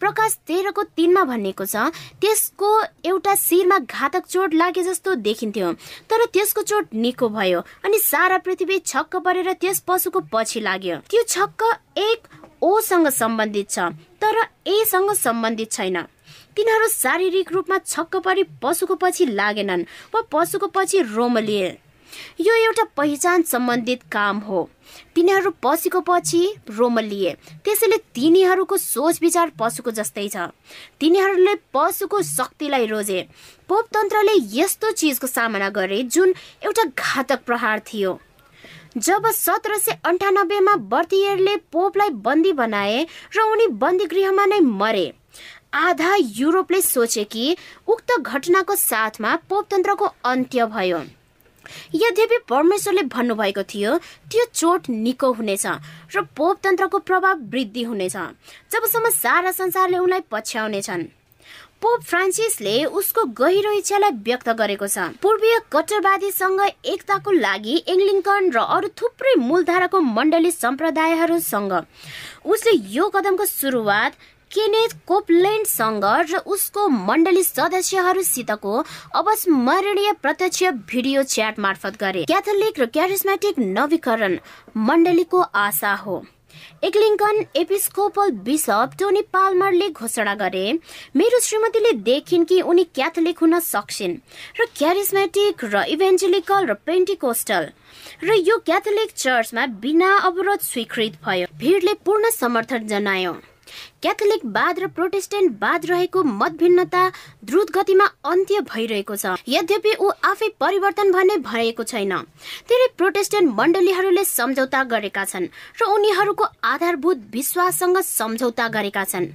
प्रकाश तेह्रको तिनमा भनिएको छ त्यसको एउटा शिरमा घातक चोट लागे जस्तो देखिन्थ्यो तर त्यसको चोट निको भयो अनि सारा पृथ्वी छक्क परेर त्यस पशुको पछि लाग्यो। त्यो छक्क एक ओसँग सम्बन्धित छ तर एसँग सम्बन्धित छैन। तिनीहरू शारीरिक रूपमा छक्क परि पशुको पछि लागेनन् वा पशुको पछि रोमलिए। यो एउटा पहिचान सम्बन्धित काम हो। तिनीहरू पशुको पछि रोमलिए। त्यसैले तिनीहरूको सोच विचार पशुको जस्तै छ। तिनीहरूले पशुको शक्तिलाई रोजे। पोपतन्त्रले यस्तो चिजको सामना गरे जुन एउटा घातक प्रहार थियो। जब सत्र सय अन्ठानब्बेमा बर्तियरले पोपलाई बन्दी बनाए र उनी बन्दी गृहमा नै मरे आधा युरोपले सोचे कि उक्त घटनाको साथमा पोपतन्त्रको अन्त्य भयो। यद्यपि परमेश्वरले भन्नुभएको थियो त्यो चोट निको हुनेछ र पोपतन्त्रको प्रभाव वृद्धि हुनेछ जबसम्म सारा संसारले उनलाई पछ्याउनेछन्। पोप फ्रान्सिसले उसको गहिरो इच्छालाई व्यक्त गरेको छ। पूर्वीय कट्टरवादीसँग एकताको लागि एङ्लिङ्कन र अरू थुप्रै मूलधाराको मण्डली सम्प्रदायहरूसँग उसले यो कदमको सुरुवात केनेथ कोपलेन्डसँग र उसको मण्डली सदस्यहरूसितको अवस्मरणीय प्रत्यक्ष भिडियो च्याट मार्फत गरे। क्याथोलिक र क्यारिस्मेटिक नवीकरण मण्डलीको आशा हो। एकलिङ्कन एपिस्कोपल बिसप टोनी पाल्मरले घोषणा गरे मेरो श्रीमतीले देखिन् कि उनी क्याथोलिक हुन सक्छिन् र क्यारिस्मेटिक र इभेन्जेलिकल र पेन्टिकोस्टल र यो क्याथोलिक चर्चमा बिना अवरोध स्वीकृत भयो। भिडले पूर्ण समर्थन जनायो। क्याथोलिक बाद र प्रोटेस्टेन्ट बाद रहेको मतभिन्नता द्रुत गतिमा अन्त्य भइरहेको छ। यद्यपि ऊ आफै परिवर्तन भन्ने भएको छैन। धेरै प्रोटेस्टेन्ट मण्डलीहरूले सम्झौता गरेका छन् र उनीहरूको आधारभूत विश्वाससँग सम्झौता गरेका छन्।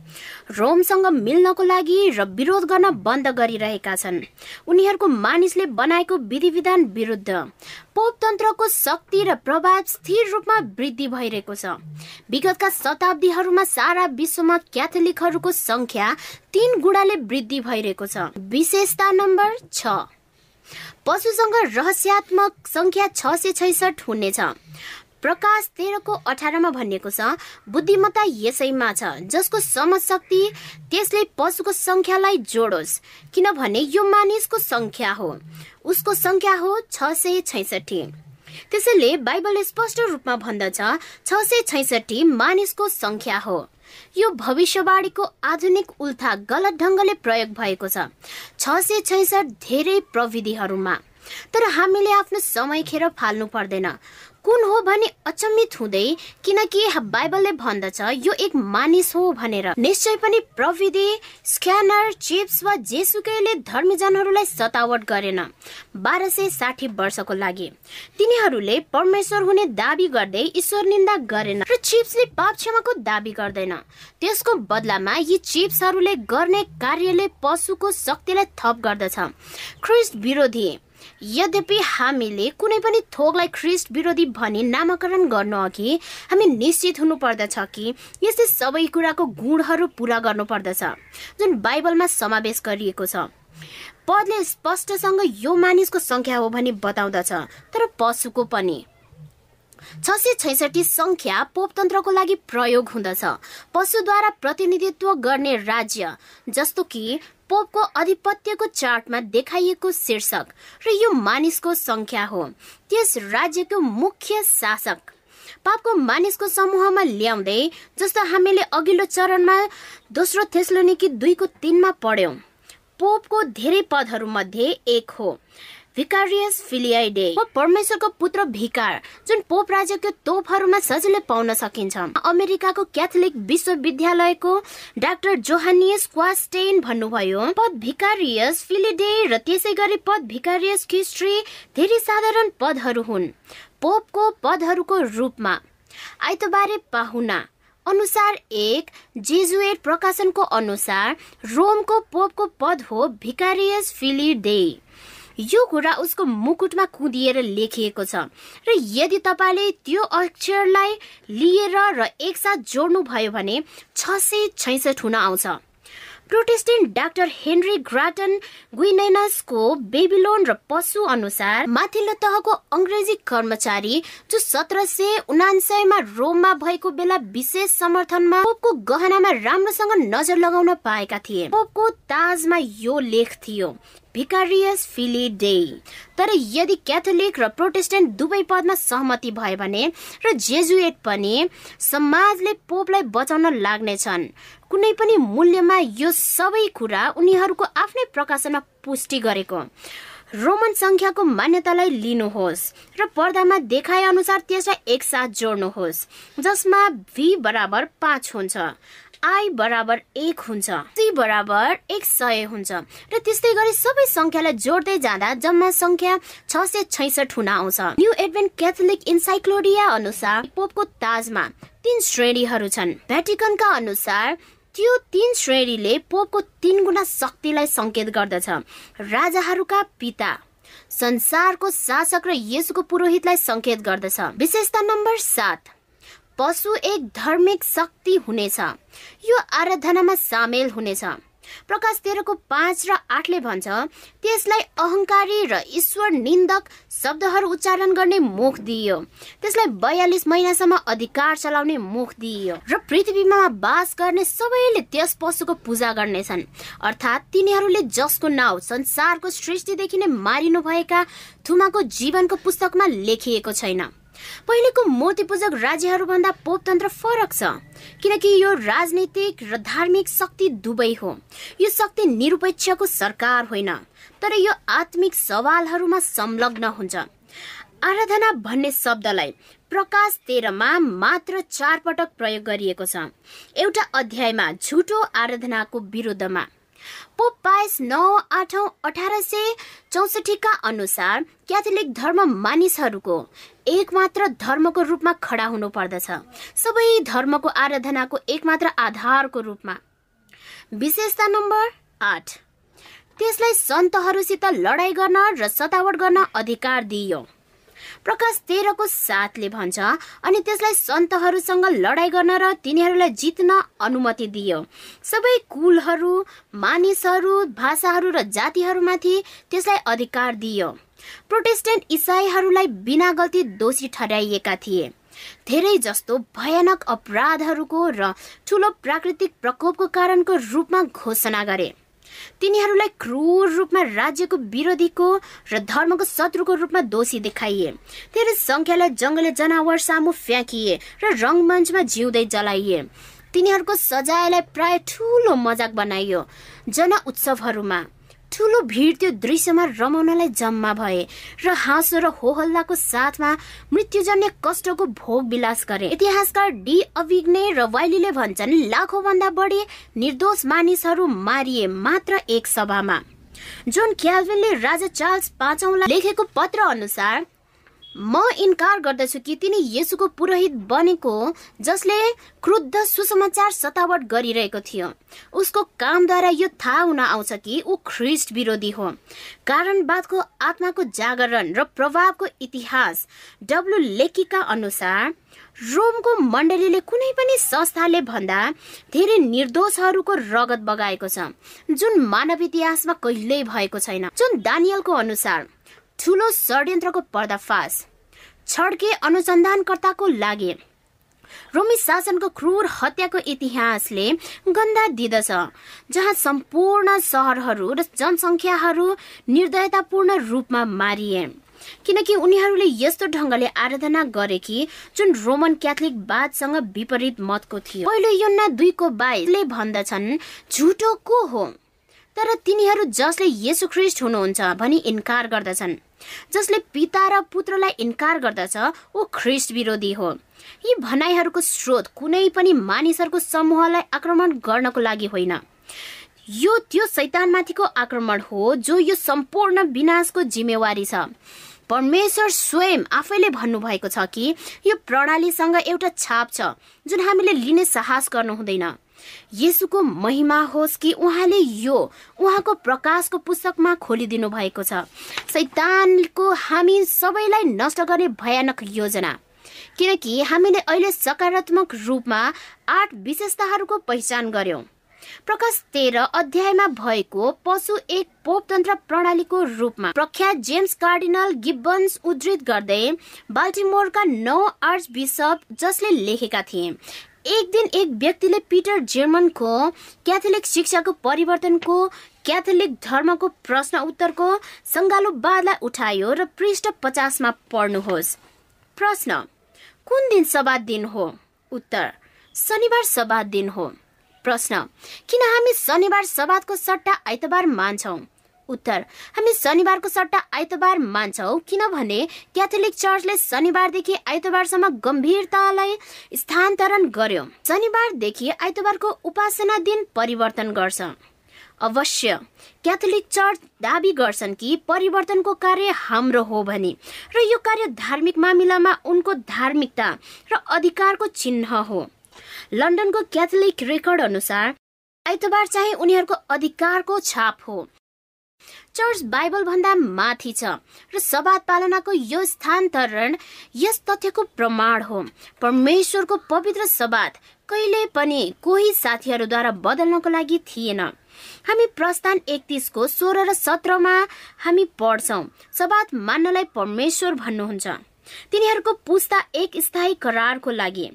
रोमसँग मिल्नको लागि र विरोध गर्न बन्द गरिरहेका छन्। उनीहरूको मानिसले बनाएको विधि विधान विरुद्ध पोपतन्त्रको शक्ति र प्रभाव स्थिर रूपमा वृद्धि भइरहेको छ। विगतका शताब्दीहरूमा सारा विश्वमा क्याथोलिकहरूको संख्या तीन गुणाले वृद्धि भइरहेको छ। विशेषता नम्बर छ। पशुसँग रहस्यात्मक संख्या छ सय छैसठ हुनेछ प्रकाश तेह्रको अठारमा भनिएको छ बुद्धिमत्ता यसैमा छ जसको समशक्ति त्यसले पशुको संख्यालाई जोडोस् किनभने यो मानिसको संख्या हो। उसको संख्या हो छ सय छैसठी त्यसैले बाइबल स्पष्ट रूपमा भन्दछ छ सय छैसठी मानिसको संख्या हो। यो भविष्यवाणीको आधुनिक उल्था गलत ढङ्गले प्रयोग भएको छ। छ सय छैसठ धेरै प्रविधिहरूमा। तर हामीले आफ्नो समय खेर फाल्नु पर्दैन। कुन हो भने अचम्मित हुँदै किनकि बाइबलले भन्दछ यो एक मानिस हो भनेर। निश्चय पनि प्रविधि स्क्यानर चिप्स वा जेसुकैले धर्मीजनहरूलाई सतावट गरेन। बाह्र सय साठी वर्षको लागि। तिनीहरूले परमेश्वर हुने दावी गर्दै ईश्वर निन्दा गरेन र चिप्सले पाप क्षमाको दावी गर्दैन। त्यसको बदलामा यी चिप्सहरूले गर्ने कार्यले पशुको शक्तिलाई थप गर्दछ। ख्रिस्ट विरोधी यद्यपि हामीले कुनै पनि थोकलाई ख्रिस्ट विरोधी भनी नामाकरण गर्नु अघि हामी निश्चित हुनु पर्दछ कि यस्तै सबै कुराको गुणहरू पुरा गर्नु पर्दछ जुन बाइबलमा समावेश गरिएको छ। पदले स्पष्टसँग यो मानिसको संख्या हो भनी बताउँदछ तर पशुको पनि। छ सय छैसठी संख्या पोपतन्त्रको लागि प्रयोग हुँदछ। पशुद्वारा प्रतिनिधित्व गर्ने राज्य जस्तो कि पोपको आधिपत्यको चार्टमा देखाइएको शीर्षक र यो मानिसको संख्या हो। त्यस राज्यको मुख्य शासक। पापको मानिसको समूहमा ल्याउँदै जस्तो हामीले अघिल्लो चरणमा दोस्रो थेस्लोनिकी दुईको तिनमा पढ्यौं। पोपको धेरै पदहरू मध्ये एक हो। भिकारियस फिलियाइडे परमेश्वरको पुत्र भिकार जुन पोप राज्यको तोपहरूमा सजिलै पाउन सकिन्छ अमेरिकाको क्याथोलिक विश्वविद्यालयको डाक्टर जोहानियस क्वास्टेन भन्नुभयो पद भिकारियस फिलिडे र त्यसै गरी पद भिकारियस हिस्ट्री धेरै साधारण पदहरू हुन्। पोपको पदहरूको रूपमा आइतबारे पाहुना अनुसार एक जेजुएट प्रकाशनको अनुसार रोमको पोपको पद हो भिकारियस फिलिडे यो कुरा उसको मुकुटमा कुदिएर लेखिएको छ। र यदि तपाईँले त्यो अक्षरलाई लिएर र एकसाथ जोड्नु भयो भने छ सय छैसठ हुन आउँछ। प्रोटेस्टेन्ट डाक्टर हेनरी ग्राटन गुइनेनसको बेबिलोन र पशु अनुसार माथिल्लो तहको अङ्ग्रेजी कर्मचारी जो सत्र सय उनासयमा रोममा भएको बेला विशेष समर्थनमा पोपको गहनामा राम्रोसँग नजर लगाउन पाएका थिए। पोपको ताजमा यो लेख थियो। भिकारियस फिली डे तर यदि क्याथोलिक र प्रोटेस्टेन्ट दुवै पदमा सहमति भयो भने र जेजुएट पनि समाजले पोपलाई बचाउन लाग्नेछन्। कुनै पनि मूल्यमा यो सबै कुरा उनीहरूको आफ्नै प्रकाशनमा पुष्टि गरेको। रोमन संख्याको मान्यतालाई लिनुहोस् र पर्दामा देखाए अनुसार त्यसलाई एकसाथ जोड्नुहोस् जसमा भी बराबर पाँच हुन्छ। आई बराबर एक हुन्छ सी बराबर एक सय हुन्छ। र त्यस्तै गरी सबै संख्यालाई जोड्दै जाँदा जम्मा संख्या छ सय छैसठ हुन आउँछ। न्यू एडभेन्ट क्याथोलिक इन्साइक्लोडिया अनुसार पोपको ताजमा तीन श्रेणीहरू छन्। भ्याटिकनका अनुसार त्यो तीन श्रेणीले पोपको तीन गुणा शक्तिलाई संकेत गर्दछ। राजाहरूका पिता संसारको शासक र यसुको पुरोहितलाई संकेत गर्दछ। विशेषता नम्बर सात। पशु एक धार्मिक शक्ति हुनेछ। यो आराधनामा सामेल हुनेछ। प्रकाश तेह्रको पाँच र आठले भन्छ त्यसलाई अहंकारी र ईश्वर निन्दक शब्दहरू उच्चारण गर्ने मुख दिइयो। त्यसलाई बयालिस महिनासम्म अधिकार चलाउने मुख दिइयो। र पृथ्वीमा बास गर्ने सबैले त्यस पशुको पूजा गर्नेछन्। अर्थात् तिनीहरूले जसको नाउँ संसारको सृष्टिदेखि नै मारिनु भएका थुमाको जीवनको पुस्तकमा लेखिएको छैन। पहिलेको मूर्ति पूजक राज्यहरूभन्दा पोपतन्त्र फरक छ। किनकि यो राजनीतिक र धार्मिक शक्ति दुवै हो। यो शक्ति निरुपेक्षको सरकार होइन तर यो आत्मिक सवालहरूमा संलग्न हुन्छ। आराधना भन्ने शब्दलाई प्रकाश तेह्रमा मात्र चार पटक प्रयोग गरिएको छ। एउटा अध्यायमा झुटो आराधनाको विरुद्धमा पोप पाइस नौ आठौँ अठार सय चौसठीका अनुसार क्याथोलिक धर्म मानिसहरूको एकमात्र धर्मको रूपमा खडा हुनु पर्दछ। सबै धर्मको आराधनाको एकमात्र आधारको रूपमा। विशेषता नम्बर आठ। त्यसलाई सन्तहरूसित लडाई गर्न र सतावट गर्न अधिकार दिइयो। प्रकाश तेह्रको साथले भन्छ अनि त्यसलाई सन्तहरूसँग लडाई गर्न र तिनीहरूलाई जित्न अनुमति दियो। सबै कुलहरू मानिसहरू भाषाहरू र जातिहरूमाथि त्यसलाई अधिकार दियो। प्रोटेस्टेन्ट इसाईहरूलाई बिना गल्ती दोषी ठहराइएका थिए। धेरै जस्तो भयानक अपराधहरूको र ठुलो प्राकृतिक प्रकोपको कारणको रूपमा घोषणा गरे। तिनीहरूलाई क्रूर रूपमा राज्यको विरोधीको र धर्मको शत्रुको रूपमा दोषी देखाइए। धेरै संख्यालाई जङ्गली जनावर सामु फ्याँकिए र रङ्गमञ्चमा जिउँदै जलाइए। तिनीहरूको सजायलाई प्राय ठुलो मजाक बनाइयो। जन उत्सवहरूमा ठुलो भिड त्यो दृश्यमा रमाउनलाई जम्मा भए र हाँसो र होहल्लाको साथमा मृत्युजन्य कष्टको भोग विलास गरे। इतिहासकार डी अभिग्ने र वाइलीले भन्छन् लाखौँ भन्दा बढी निर्दोष मानिसहरू मारिए मात्र एक सभामा। जोन क्याल्भिनले राजा चार्ल्स पाँचौँलाई लेखेको पत्र अनुसार म इन्कार गर्दछु कि तिनी येसुको पुरोहित बनेको जसले क्रुद्ध सुसमाचार सतावट गरिरहेको थियो। उसको कामद्वारा यो थाहा हुन आउँछ कि ऊ ख्रिस्ट विरोधी हो। कारणवादको आत्माको जागरण र प्रभावको इतिहास डब्लु लेकीका अनुसार रोमको मण्डलीले कुनै पनि संस्थाले भन्दा धेरै निर्दोषहरूको रगत बगाएको छ जुन मानव इतिहासमा कहिल्यै भएको छैन। जुन दानियलको अनुसार ठुलो षड्यन्त्रको पर्दाफास छड्के अनुसन्धानकर्ताको लागि। रोमी शासनको क्रूर हत्याको इतिहासले गन्दा दिदछ जहाँ सम्पूर्ण सहरहरू र जनसङ्ख्याहरू निर्दयतापूर्ण रूपमा मारिए। किनकि उनीहरूले यस्तो ढङ्गले आराधना गरे कि जुन रोमन क्याथोलिक वादसँग विपरीत मतको थियो। पहिलो योन्ना दुईको बाइसले भन्दछन् झुटो को हो? तर तिनीहरू जसले येसु ख्रिस्ट हुनुहुन्छ भनी इन्कार गर्दछन्। जसले पिता र पुत्रलाई इन्कार गर्दछ ऊ ख्रिस्ट विरोधी हो। यी भनाइहरूको स्रोत कुनै पनि मानिसहरूको समूहलाई आक्रमण गर्नको लागि होइन। यो त्यो शैतानमाथिको आक्रमण हो जो यो सम्पूर्ण विनाशको जिम्मेवारी छ। परमेश्वर स्वयं आफैले भन्नुभएको छ कि यो प्रणालीसँग एउटा छाप छ जुन हामीले लिने साहस गर्नु हुँदैन येसुको महिमा होस् कि उहाँले यो उहाँको प्रकाशको पुस्तकमा खोलिदिनु भएको छ। सैतानको हामी सबैलाई नष्ट गर्ने भयानक योजना। किनकि हामीले अहिले सकारात्मक रूपमा आठ विशेषताहरूको पहिचान गर्यौं। प्रकाश तेह्र अध्यायमा भएको पशु एक पोपतन्त्र प्रणालीको रूपमा प्रख्यात जेम्स कार्डिनल गिब्बन्स उद्धृत गर्दै बाल्टिमोरका नौ आर्च बिसप जसले लेखेका थिए। एक दिन एक व्यक्तिले पिटर जर्मनको क्याथोलिक शिक्षाको परिवर्तनको क्याथोलिक धर्मको प्रश्न उत्तरको सङ्गालोवादलाई उठायो र पृष्ठ पचासमा पढ्नुहोस्। प्रश्न कुन दिन सभा दिन हो? उत्तर शनिबार सभा दिन हो। प्रश्न किन हामी शनिबार सभाको सट्टा आइतबार मान्छौँ? उत्तर। हामी शनिबारको सट्टा आइतबार मान्छौ किनभने क्याथोलिक चर्चले शनिबारदेखि आइतबारसम्म गम्भीरतालाई स्थानान्तरण गर्यो। शनिबारदेखि आइतबारको उपासना दिन परिवर्तन गर्छ। अवश्य क्याथोलिक चर्च दावी गर्छन् कि परिवर्तनको कार्य हाम्रो हो भने र यो कार्य धार्मिक मामिलामा उनको धार्मिकता र अधिकारको चिन्ह हो। लन्डनको क्याथोलिक रेकर्ड अनुसार आइतबार चाहिँ उनीहरूको अधिकारको छाप हो। चर्च बाइबल भन्दा माथि छ र सवाद पालनाको यो स्थानान्तरण यस तथ्यको प्रमाण हो। परमेश्वरको पवित्र सवाद कहिले पनि कोही साथीहरूद्वारा बदल्नको लागि थिएन। हामी प्रस्थान एकतिसको सोह्र र सत्रमा हामी पढ्छौ सबात मान्नलाई परमेश्वर भन्नुहुन्छ। तिनीहरूको पुस्ता एक स्थायी करारको लागि।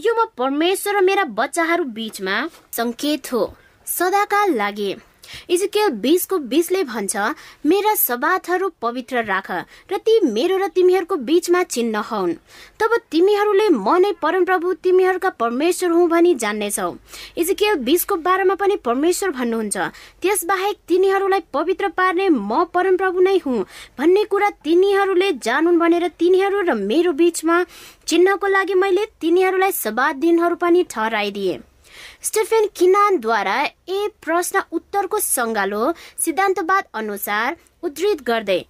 यो म परमेश्वर र मेरा बच्चाहरू बीचमा संकेत हो। सदाका लागि। इजिकेल बिसको बिसले भन्छ मेरा सबातहरू पवित्र राख र ती मेरो र तिमीहरूको बीचमा चिन्ह हुन्। तब तिमीहरूले म नै परमप्रभु तिमीहरूका परमेश्वर हुँ भनी जान्नेछौ। इजिकेल बिसको बारेमा पनि परमेश्वर भन्नुहुन्छ त्यसबाहेक तिनीहरूलाई पवित्र पार्ने म परमप्रभु नै हुँ भन्ने कुरा तिनीहरूले जानुन् भनेर तिनीहरू र मेरो बीचमा चिन्हको लागि मैले तिनीहरूलाई सबात दिनहरू पनि ठहराइदिए। स्टेफेन किनानद्वारा ए प्रश्न उत्तरको सङ्गालो सिद्धान्तवाद अनुसार उद्धृत गर्दै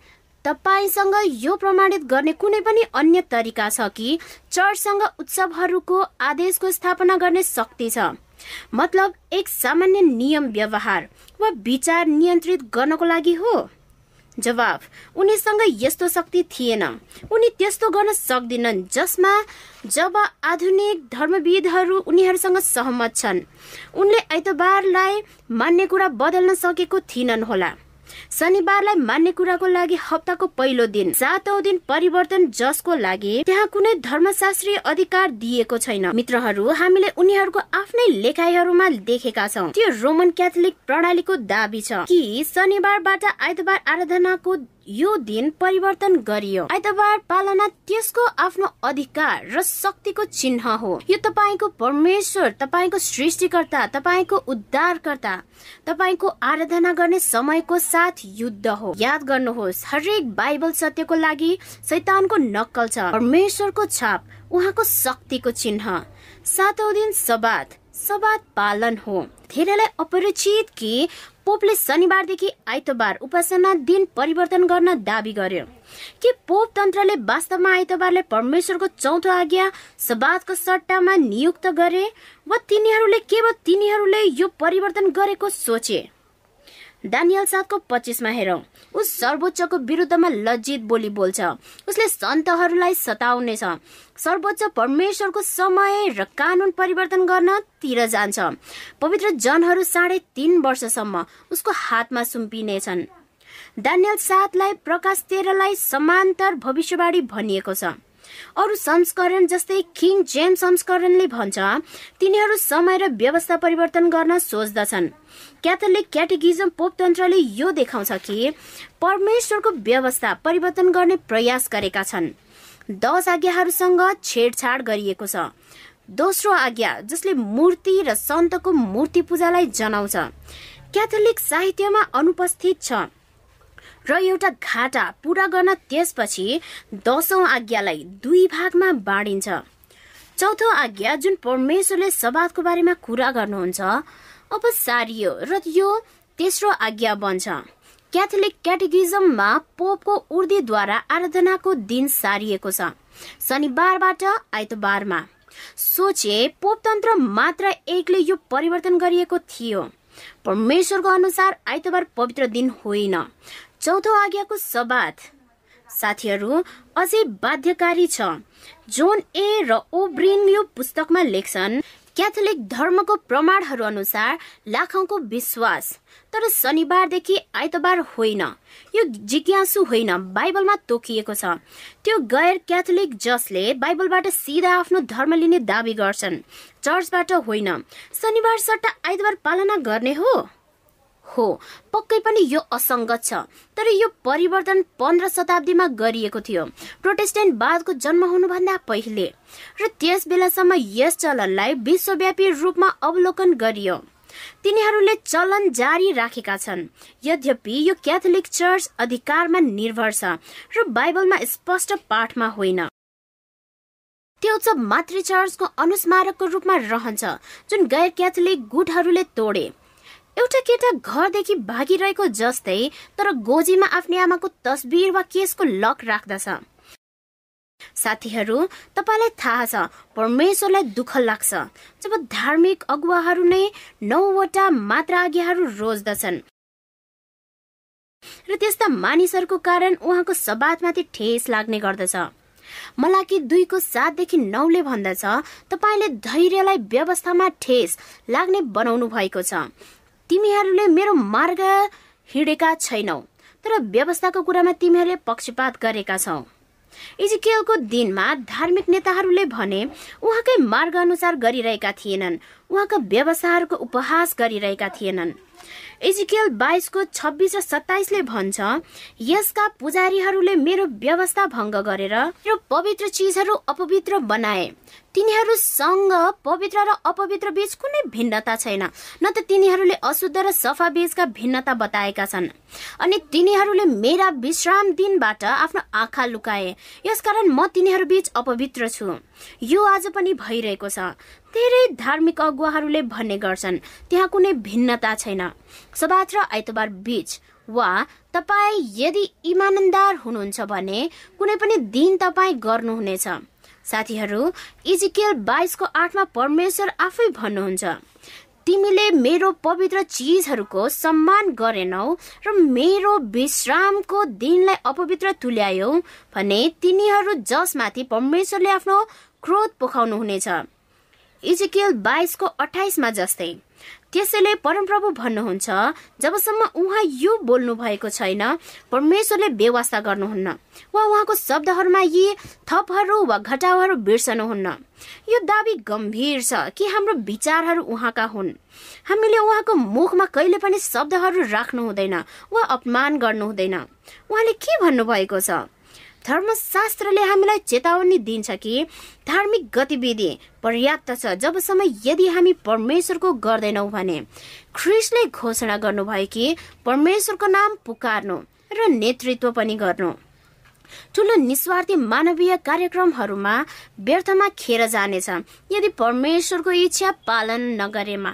तपाईँसँग यो प्रमाणित गर्ने कुनै पनि अन्य तरिका छ कि चर्चसँग उत्सवहरूको आदेशको स्थापना गर्ने शक्ति छ? मतलब एक सामान्य नियम व्यवहार वा विचार नियन्त्रित गर्नको लागि हो? जवाब उनीसँग यस्तो शक्ति थिएन। उनी त्यस्तो गर्न सक्दिनन् जसमा जब आधुनिक धर्मविदहरू उनीहरूसँग सहमत छन् उनले आइतबारलाई मान्ने कुरा बदल्न सकेको थिएनन् होला। शनिबारलाई मान्ने कुराको लागि हप्ताको पहिलो दिन सातौं दिन परिवर्तन जसको लागि त्यहाँ कुनै धर्मशास्त्रीय अधिकार दिएको छैन। मित्रहरू हामीले उनीहरूको आफ्नै लेखाइहरूमा देखेका छौँ। त्यो रोमन क्याथोलिक प्रणालीको दावी छ कि शनिबारबाट आइतबार आराधनाको यो दिन परिवर्तन गरियो। आइतबार पालना त्यसको आफ्नो अधिकार र शक्तिको चिन्ह हो। यो तपाईँको परमेश्वर तपाईँको सृष्टिकर्ता तपाईँको उद्धारकर्ता तपाईँको आराधना गर्ने समयको साथ युद्ध हो। याद गर्नुहोस् हरेक बाइबल सत्यको लागि शैतानको नक्कल छ। परमेश्वरको छाप उहाँको शक्तिको चिन्ह। सातौं दिन सबात सबात पालन हो। धेरैलाई अपरिचित कि पोपले शनिबारदेखि आइतबार उपासना दिन परिवर्तन गर्न दावी गर्यो। के पोप तन्त्रले वास्तवमा आइतबारले परमेश्वरको चौथो आज्ञा सबातको सट्टामा नियुक्त गरे वा तिनीहरूले केवल तिनीहरूले यो परिवर्तन गरेको सोचे? दानियल सातको पच्चिसमा हेरौँ। उस सर्वोच्चको विरुद्धमा लज्जित बोली बोल्छ। उसले सन्तहरूलाई सताउनेछ। सर्वोच्च परमेश्वरको समय र कानुन परिवर्तन गर्न तिर जान्छ। पवित्र जनहरू साढे तीन वर्षसम्म उसको हातमा सुम्पिनेछन्। दानियल सातलाई प्रकाश तेह्रलाई समान्तर भविष्यवाणी भनिएको छ। अरू संस्करण जस्तै किङ जेम्स संस्करणले भन्छ तिनीहरू समय र व्यवस्था परिवर्तन गर्न सोच्दछन्। क्याथोलिक क्याटेगिजम पोपतन्त्रले यो देखाउँछ कि परमेश्वरको व्यवस्था परिवर्तन गर्ने प्रयास गरेका छन्। दश आज्ञाहरूसँग छेडछाड गरिएको छ। दोस्रो आज्ञा जसले मूर्ति र सन्तको मूर्ति पूजालाई जनाउँछ। क्याथोलिक साहित्यमा अनुपस्थित छ। र एउटा घाटा पूरा गर्न त्यसपछि दशौं आज्ञालाई दुई भागमा बाँडिन्छ। चौथो आज्ञा जुन परमेश्वरले सवादको बारेमा कुरा गर्नुहुन्छ अब सारियो र यो तेस्रो आज्ञा बन्छ। क्याथोलिक क्याटेगिजममा पोपको उर्दीद्वारा आराधनाको दिन सारिएको छ शनिबारबाट आइतबारमा। सोचे पोपतन्त्र मात्र एकले यो परिवर्तन गरिएको थियो। परमेश्वरको अनुसार आइतबार पवित्र दिन होइन। चौथो आज्ञाको सबात साथीहरू अझै बाध्यकारी छ। जोन ए र ओब्रिन यो पुस्तकमा लेख्छन् क्याथोलिक धर्मको प्रमाणहरू अनुसार लाखौंको विश्वास। तर शनिबारदेखि आइतबार होइन। यो जिज्ञासु होइन बाइबलमा तोकिएको छ। त्यो गैर क्याथोलिक जसले बाइबलबाट सिधा आफ्नो धर्म लिने दावी गर्छन्। चर्चबाट होइन। शनिबार सट्टा आइतबार पालना गर्ने हो? हो। पक्कै पनि यो असङ्गत छ। तर यो परिवर्तन पन्ध्र शताब्दीमा गरिएको थियो। प्रोटेस्टेन्टवादको जन्म हुनुभन्दा पहिले। र त्यस बेलासम्म यस चलनलाई विश्वव्यापी रूपमा अवलोकन गरियो। तिनीहरूले चलन जारी राखेका छन्। यद्यपि यो क्याथोलिक चर्च अधिकारमा निर्भर छ र बाइबलमा स्पष्ट पाठमा होइन। त्यो उत्सव मातृ चर्चको अनुस्मारकको रूपमा रहन्छ जुन गैर क्याथोलिक गुटहरूले तोडे। एउटा केटा घरदेखि भागिरहेको जस्तै तर गोजीमा आफ्नै आमाको तस्बिर वा केसको लक राख्दछ। साथीहरू तपाईँलाई थाहा छ परमेश्वरलाई दुःख लाग्छ। जब धार्मिक अगुवाहरू नै नौवटा मात्र आज्ञाहरू रोज्दछन्। र त्यस्ता मानिसहरूको कारण उहाँको सबातमाथि ठेस लाग्ने गर्दछ। मलाकी दुईको सातदेखि नौले भन्दछ तपाईँले धैर्यलाई व्यवस्थामा ठेस लाग्ने बनाउनु भएको छ। तिमीहरूले मेरो मार्ग हिँडेका छैनौ तर व्यवस्थाको कुरामा तिमीहरूले पक्षपात गरेका छौ। इजिकेलको दिनमा धार्मिक नेताहरूले भने उहाँकै मार्ग अनुसार गरिरहेका थिएनन् उहाँका व्यवसायहरूको उपहास गरिरहेका थिएनन्। इजिकेल बाइसको छब्बिस र सत्ताइसले भन्छ यसका पुजारीहरूले मेरो व्यवस्था भङ्ग गरेर मेरो पवित्र चिजहरू अपवित्र बनाए। तिनीहरूसँग पवित्र र अपवित्र बीच कुनै भिन्नता छैन न त तिनीहरूले अशुद्ध र सफा बीचका भिन्नता बताएका छन्। अनि तिनीहरूले मेरा विश्राम दिनबाट आफ्नो आँखा लुकाए यसकारण म तिनीहरू बीच अपवित्र छु। यो आज पनि भइरहेको छ। धेरै धार्मिक अगुवाहरूले भन्ने गर्छन्। त्यहाँ कुनै भिन्नता छैन। सबात र आइतबार बीच वा तपाईँ यदि इमानदार हुनुहुन्छ भने कुनै पनि दिन तपाईँ गर्नुहुनेछ। साथीहरू इजिकेल बाइसको आठमा परमेश्वर आफै भन्नुहुन्छ तिमीले मेरो पवित्र चिजहरूको सम्मान गरेनौ र मेरो विश्रामको दिनलाई अपवित्र तुल्यायौ भने तिनीहरू जसमाथि परमेश्वरले आफ्नो क्रोध पोखाउनुहुनेछ। इजिकेल बाइसको अठाइसमा जस्तै। त्यसैले परमप्रभु भन्नुहुन्छ जबसम्म उहाँ यो बोल्नु भएको छैन परमेश्वरले व्यवस्था गर्नुहुन्न वा उहाँको शब्दहरूमा यी थपहरू वा घटाउहरू बिर्सनुहुन्न। यो दावी गम्भीर छ कि हाम्रो विचारहरू उहाँका हुन्। हामीले उहाँको मुखमा कहिले पनि शब्दहरू राख्नु हुँदैन वा अपमान गर्नु हुँदैन। उहाँले के भन्नुभएको छ? धर्मशास्त्रले हामीलाई चेतावनी दिन्छ कि धार्मिक गतिविधि पर्याप्त छ जबसम्म यदि हामी परमेश्वरको गर्दैनौँ भने। ख्रिसले घोषणा गर्नुभयो कि परमेश्वरको नाम पुकार्नु र नेतृत्व पनि गर्नु। ठुलो निस्वार्थी मानवीय कार्यक्रमहरूमा व्यर्थमा खेर जानेछ। यदि परमेश्वरको इच्छा पालन नगरेमा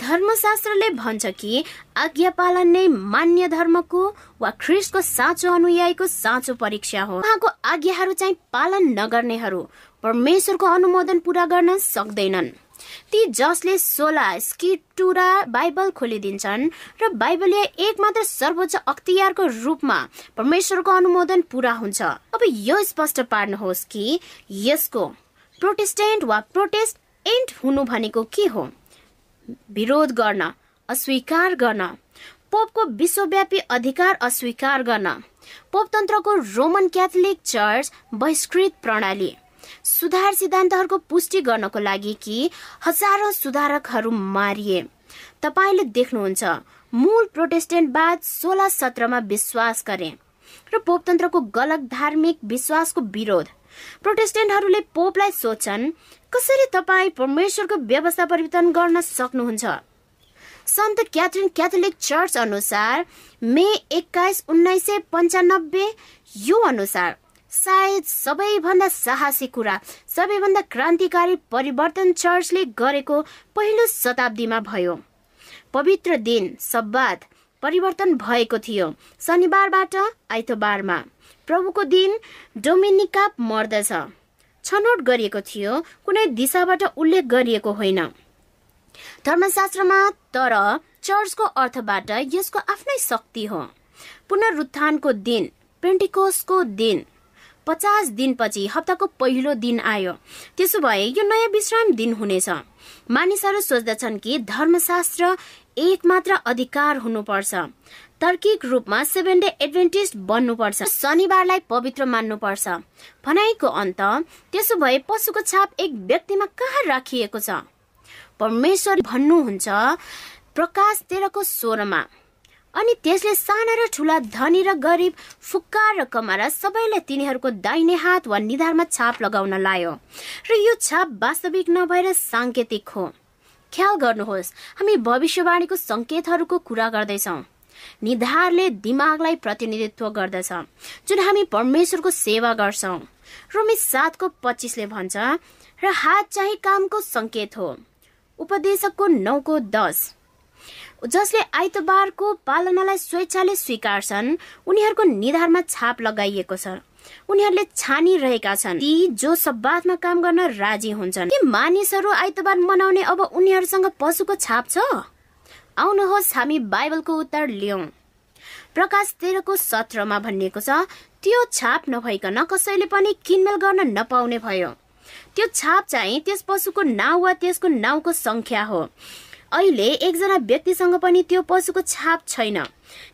धर्मशास्त्रले भन्छ कि आज्ञा पालन नै मान्य धर्मको वा ख्रिस्टको साँचो अनुयायीको साँचो परीक्षा हो। उहाँको आज्ञाहरू चाहिँ पालन नगर्नेहरू परमेश्वरको अनुमोदन पूरा गर्न सक्दैनन्। ती जसले सोला स्किटुरा बाइबल खोलिदिन्छन् र बाइबलले एक मात्र सर्वोच्च अख्तियारको रूपमा परमेश्वरको अनुमोदन पूरा हुन्छ। अब यो स्पष्ट पार्नुहोस् कि यसको प्रोटेस्टेन्ट वा प्रोटेस्ट एन्ट हुनु भनेको के हो? विरोध गर्न अस्वीकार गर्न पोपको विश्वव्यापी अधिकार अस्वीकार गर्न पोपतन्त्रको रोमन क्याथोलिक चर्च बहिष्कृत प्रणाली सुधार सिद्धान्तहरूको पुष्टि गर्नको लागि कि हजारौं सुधारकहरू मारिए। तपाईँले देख्नुहुन्छ मूल प्रोटेस्टेन्टवाद सोह्र सत्रमा विश्वास गरे र पोपतन्त्रको गलत धार्मिक विश्वासको विरोध प्रोटेस्टेन्टहरूले पोपलाई सोच्छन् कसरी तपाईँ परमेश्वरको व्यवस्था परिवर्तन गर्न सक्नुहुन्छ? सन्त क्याथरिन क्याथोलिक चर्च अनुसार मे एक्काइस उन्नाइस सय पन्चानब्बे यो अनुसार सायद सबैभन्दा साहसी कुरा सबैभन्दा क्रान्तिकारी परिवर्तन चर्चले गरेको पहिलो शताब्दीमा भयो। पवित्र दिन सब्बात परिवर्तन भएको थियो। शनिबारबाट आइतबारमा प्रभुको दिन डोमिनिका मर्दछ। छनौट गरिएको थियो कुनै दिशाबाट उल्लेख गरिएको होइन। धर्मशास्त्रमा तर चर्चको अर्थबाट यसको आफ्नै शक्ति हो। पुनरुत्थानको दिन पेन्टिकोसको दिन पचास दिनपछि हप्ताको पहिलो दिन आयो। त्यसो भए यो नयाँ विश्राम दिन हुनेछ। मानिसहरू सोच्दछन् कि धर्मशास्त्र एक मात्र अधिकार हुनुपर्छ। तर्किक रूपमा सेभेन डे एडभेन्टिस्ट बन्नुपर्छ। शनिबारलाई पवित्र मान्नुपर्छ। भनाइको अन्त त्यसो भए पशुको छाप एक व्यक्तिमा कहाँ राखिएको छ? परमेश्वर भन्नुहुन्छ प्रकाश तेह्रको स्वरमा अनि त्यसले साना र ठुला धनी र गरिब फुक्का र कमारा सबैलाई तिनीहरूको दाहिने हात वा निधारमा छाप लगाउन लायो। र यो छाप वास्तविक नभएर साङ्केतिक हो। ख्याल गर्नुहोस् हामी भविष्यवाणीको संकेतहरूको कुरा गर्दैछौँ। निधारले दिमागलाई प्रतिनिधित्व गर्दछ जुन हामी परमेश्वरको सेवा गर्छौँ। रोमी सातको पच्चिसले भन्छ र हात चाहिँ कामको संकेत हो। उपदेशकको नौको दस। जसले आइतबारको पालनालाई स्वेच्छाले स्वीकार्छन् उनीहरूको निधारमा छाप लगाइएको छ। उनीहरूले छानिरहेका छन्। ती जो सब्बातमा काम गर्न राजी हुन्छन्। ती मानिसहरू आइतबार मनाउने अब उनीहरूसँग पशुको छाप छ? आउनुहोस् हामी बाइबलको उत्तर लियौं। प्रकाश तेह्रको सत्रमा भनिएको छ त्यो छाप नभइकन कसैले पनि किनमेल गर्न नपाउने भयो। त्यो छाप चाहिँ त्यस पशुको नाउँ वा त्यसको नाउँको संख्या हो। अहिले एकजना व्यक्तिसँग पनि त्यो पशुको छाप छैन।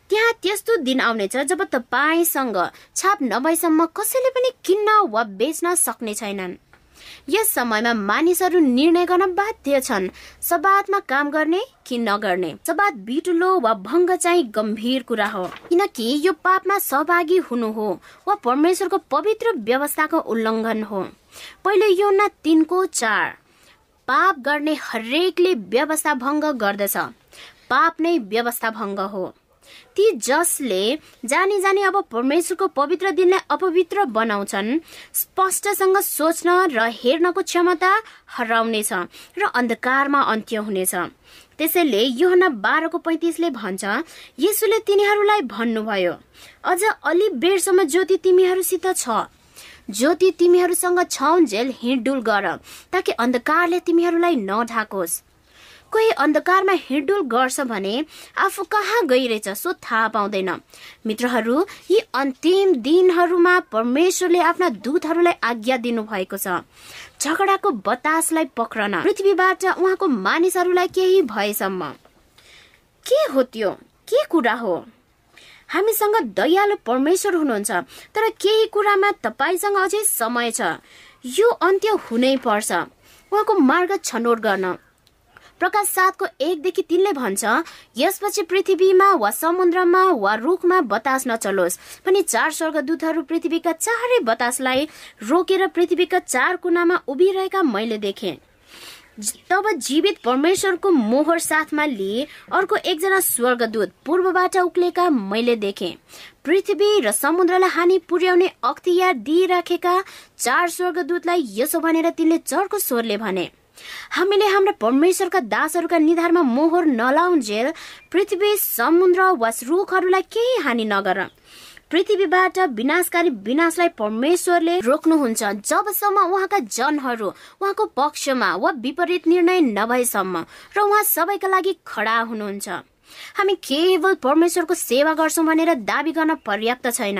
त्यहाँ त्यस्तो दिन आउनेछ जब तपाईँसँग छाप नभएसम्म कसैले पनि किन्न वा बेच्न सक्ने छैनन्। यस समयमा मानिसहरू निर्णय गर्न बाध्य छन्। सबातमा काम गर्ने कि नगर्ने? सबात बिटुलो वा भङ्ग चाहिँ गम्भीर कुरा हो। किनकि यो पापमा सहभागी हुनु हो वा परमेश्वरको पवित्र व्यवस्थाको उल्लङ्घन हो। पहिलो यो न तिनको चार। पाप गर्ने हरेकले व्यवस्था भङ्ग गर्दछ। पाप नै व्यवस्था भङ्ग हो। ती जसले जानी जानी अब परमेश्वरको पवित्र दिनलाई अपवित्र बनाउँछन् स्पष्टसँग सोच्न र हेर्नको क्षमता हराउनेछ र अन्धकारमा अन्त्य हुनेछ। त्यसैले योहना बाह्रको पैतिसले भन्छ यसुले तिनीहरूलाई भन्नुभयो अझ अलि बेरसम्म ज्योति तिमीहरूसित छ। ज्योति तिमीहरूसँग छौन्जेल हिँडडुल गर ताकि अन्धकारले तिमीहरूलाई नढाकोस्। कोही अन्धकारमा हिँडुल गर्छ भने आफू कहाँ गइरहेछ सो थाहा पाउँदैन। मित्रहरू यी अन्तिम दिनहरूमा परमेश्वरले आफ्ना दूतहरूलाई आज्ञा दिनु भएको छ। झगडाको बतासलाई पक्रन। पृथ्वीबाट उहाँको मानिसहरूलाई केही भएसम्म। के हो त्यो? के कुरा हो? हामीसँग दयालु परमेश्वर हुनुहुन्छ तर केही कुरामा तपाईँसँग अझै समय छ। यो अन्त्य हुनै पर्छ। उहाँको मार्ग छनौट गर्न। प्रकाश सातको एकदेखि तिनले भन्छ यसपछि पृथ्वीमा वा समुद्रमा वा रुखमा बतास नचलोस्। पनि चार स्वर्गदूतहरू पृथ्वीका चारै बतासलाई रोकेर पृथ्वीका चार कुनामा उभिरहेका मैले देखेँ। तब जीवित परमेश्वरको मोहर साथमा लिए अर्को एकजना स्वर्गदूत पूर्वबाट उक्लेका मैले देखे। पृथ्वी र समुद्रलाई हानि पुर्याउने अख्तियार दिइराखेका चार स्वर्गदूतलाई यसो भनेर तिनले चर्को स्वरले भने हामीले हाम्रा परमेश्वरका दासहरूका निधारमा मोहर नलाउन्जेल पृथ्वी समुद्र वा रुखहरूलाई केही हानि नगर। पृथ्वीबाट विनाशकारी विनाशलाई परमेश्वरले रोक्नुहुन्छ। जबसम्म उहाँका जनहरू उहाँको पक्षमा वा विपरीत निर्णय नभएसम्म र उहाँ सबैका लागि खडा हुनुहुन्छ। हामी केवल परमेश्वरको सेवा गर्छौँ भनेर दावी गर्न पर्याप्त छैन।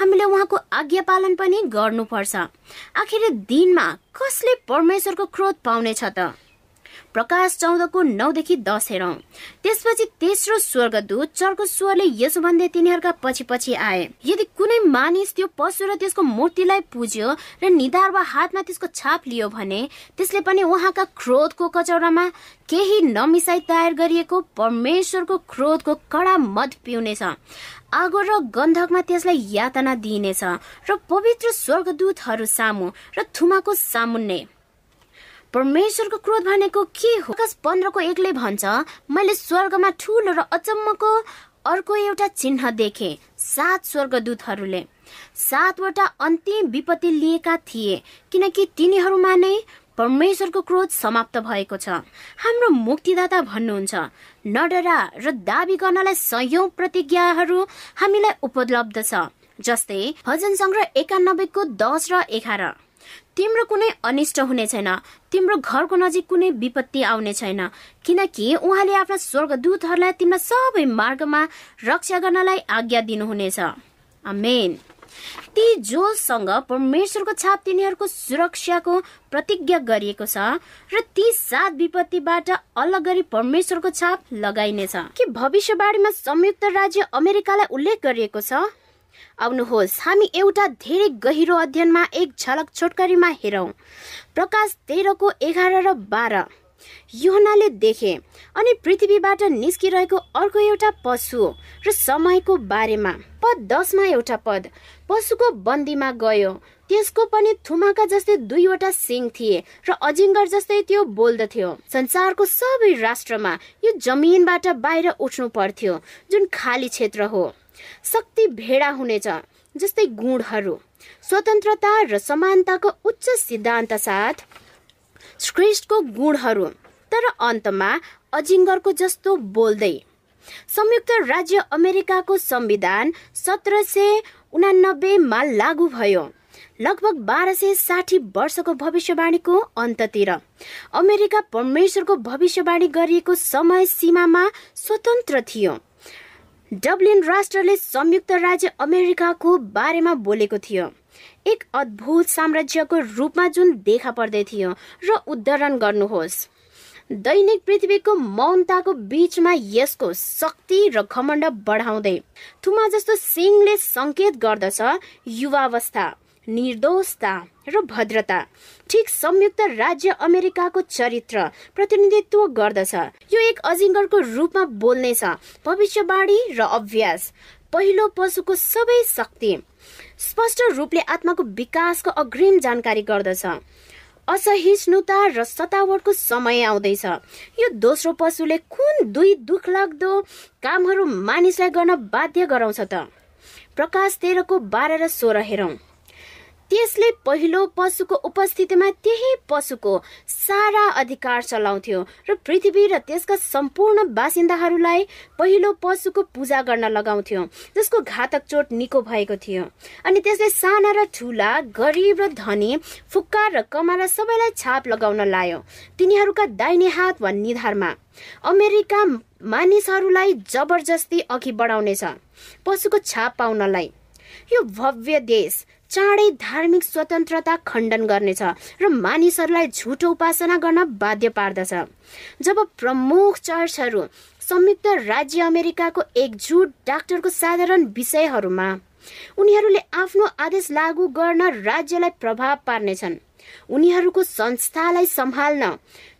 हामीले उहाँको आज्ञा पालन पनि गर्नुपर्छ। आखिर दिनमा कसले परमेश्वरको क्रोध पाउनेछ त? प्रकाश चौधको नौदेखि दस हेरौँ। त्यसपछि तेस्रो स्वर्गदूत चर्को स्वरले यसो भन्दै तिनीहरूका पछि पछि आए। यदि कुनै मानिस त्यो पशु र त्यसको मूर्तिलाई पुज्यो र निधार वा हातमा त्यसको छाप लियो भने त्यसले पनि उहाँका क्रोधको कचौरामा केही नमिसाई तयार गरिएको परमेश्वरको क्रोधको कडा मद पिउनेछ। आगो र गन्धकमा त्यसलाई यातना दिइनेछ र पवित्र स्वर्गदूतहरू सामु र थुमाको सामुन्ने। परमेश्वरको क्रोध भनेको के हो? पन्ध्रको एकले भन्छ मैले स्वर्गमा ठुलो र अचम्मको अर्को एउटा चिन्ह देखे सात स्वर्गदूतहरूले। सातवटा अन्तिम विपत्ति लिएका थिए किनकि तिनीहरूमा नै परमेश्वरको क्रोध समाप्त भएको छ। हाम्रो मुक्तिदाता भन्नुहुन्छ नडरा र दावी गर्नलाई सयौं प्रतिज्ञाहरू हामीलाई उपलब्ध छ जस्तै भजन सङ्ग्रह एकानब्बेको दस र एघार। तिम्रो कुनै अनिष्ट हुने छैन। तिम्रो घरको नजिक कुनै विपत्ति आउने छैन। किनकि उहाँले आफ्ना स्वर्गदूतहरूलाई तिम्रो सबै मार्गमा रक्षा गर्नलाई आज्ञा दिनुहुनेछ। आमेन। ती जोसँग परमेश्वरको छाप तिनीहरूको सुरक्षाको प्रतिज्ञा गरिएको छ र ती सात विपत्तिबाट अलग गरी परमेश्वरको छाप लगाइनेछ। के भविष्यवाणीमा संयुक्त राज्य अमेरिकालाई उल्लेख गरिएको छ? आउनुहोस् हामी एउटा धेरै गहिरो अध्ययनमा एक झलक छोटकरीमा हेरौँ। प्रकाश तेह्रको एघार र बाह्र। युहनाले देखे अनि पृथ्वीबाट निस्किरहेको अर्को एउटा पशु र समयको बारेमा। पद दसमा एउटा पद। पशुको बन्दीमा गयो। त्यसको पनि थुमाका जस्तै दुईवटा सिङ थिए र अजिङ्गर जस्तै त्यो बोल्दथ्यो संसारको सबै राष्ट्रमा यो जमिनबाट बाहिर उठ्नु पर्थ्यो जुन खाली क्षेत्र हो। शक्ति भेडा हुनेछ जस्तै गुणहरू। स्वतन्त्रता र समानताको उच्च सिद्धान्त साथ श्रेष्ठको गुणहरू तर अन्तमा अजिङ्गरको जस्तो बोल्दै। संयुक्त राज्य अमेरिकाको संविधान सत्र सय उनानब्बेमा लागू भयो। लगभग बाह्र सय साठी वर्षको भविष्यवाणीको अन्ततिर अमेरिका परमेश्वरको भविष्यवाणी गरिएको समय सीमामा स्वतन्त्र थियो। डब्लिन राष्ट्रले संयुक्त राज्य अमेरिकाको बारेमा बोलेको थियो। एक अद्भुत साम्राज्यको रूपमा जुन देखा पर्दै थियो र उद्धरण गर्नुहोस्। दैनिक पृथ्वीको मौनताको बीचमा यसको शक्ति र घमण्ड बढाउँदै थुमा जस्तो सिंहले संकेत गर्दछ युवावस्था। निर्दोषता र भद्रता। ठिक संयुक्त राज्य अमेरिकाको चरित्र प्रतिनिधित्व गर्दछ। यो एक अजिङ्गरको रूपमा बोल्नेछ भविष्यवाणी र अभ्यास। पहिलो पशुको सबै शक्ति। स्पष्ट रूपले आत्माको विकासको अग्रिम जानकारी गर्दछ। असहिष्णुता र सतावटको समय आउँदैछ। यो दोस्रो पशुले कुन दुई दुख लाग्दो कामहरू मानिसलाई गर्न बाध्य गराउँछ त? प्रकाश तेह्रको बाह्र र सोह्र हेरौँ। त्यसले पहिलो पशुको उपस्थितिमा त्यही पशुको सारा अधिकार चलाउँथ्यो र पृथ्वी र त्यसका सम्पूर्ण बासिन्दाहरूलाई पहिलो पशुको पूजा गर्न लगाउँथ्यो जसको घातक चोट निको भएको थियो। अनि त्यसले साना र ठुला गरिब र धनी फुक्का र कमारा सबैलाई छाप लगाउन लायो। तिनीहरूका दाहिने हात वा निधारमा अमेरिका मानिसहरूलाई जबरजस्ती अघि बढाउनेछ पशुको छाप पाउनलाई। यो भव्य देश चाँडै धार्मिक स्वतन्त्रता खण्डन गर्नेछ र मानिसहरूलाई झुटो उपासना गर्न बाध्य पार्दछ। जब प्रमुख चर्चहरू संयुक्त राज्य अमेरिकाको एकजुट डाक्टरको साधारण विषयहरूमा उनीहरूले आफ्नो आदेश लागू गर्न राज्यलाई प्रभाव पार्नेछन् उनीहरूको संस्थालाई सम्हाल्न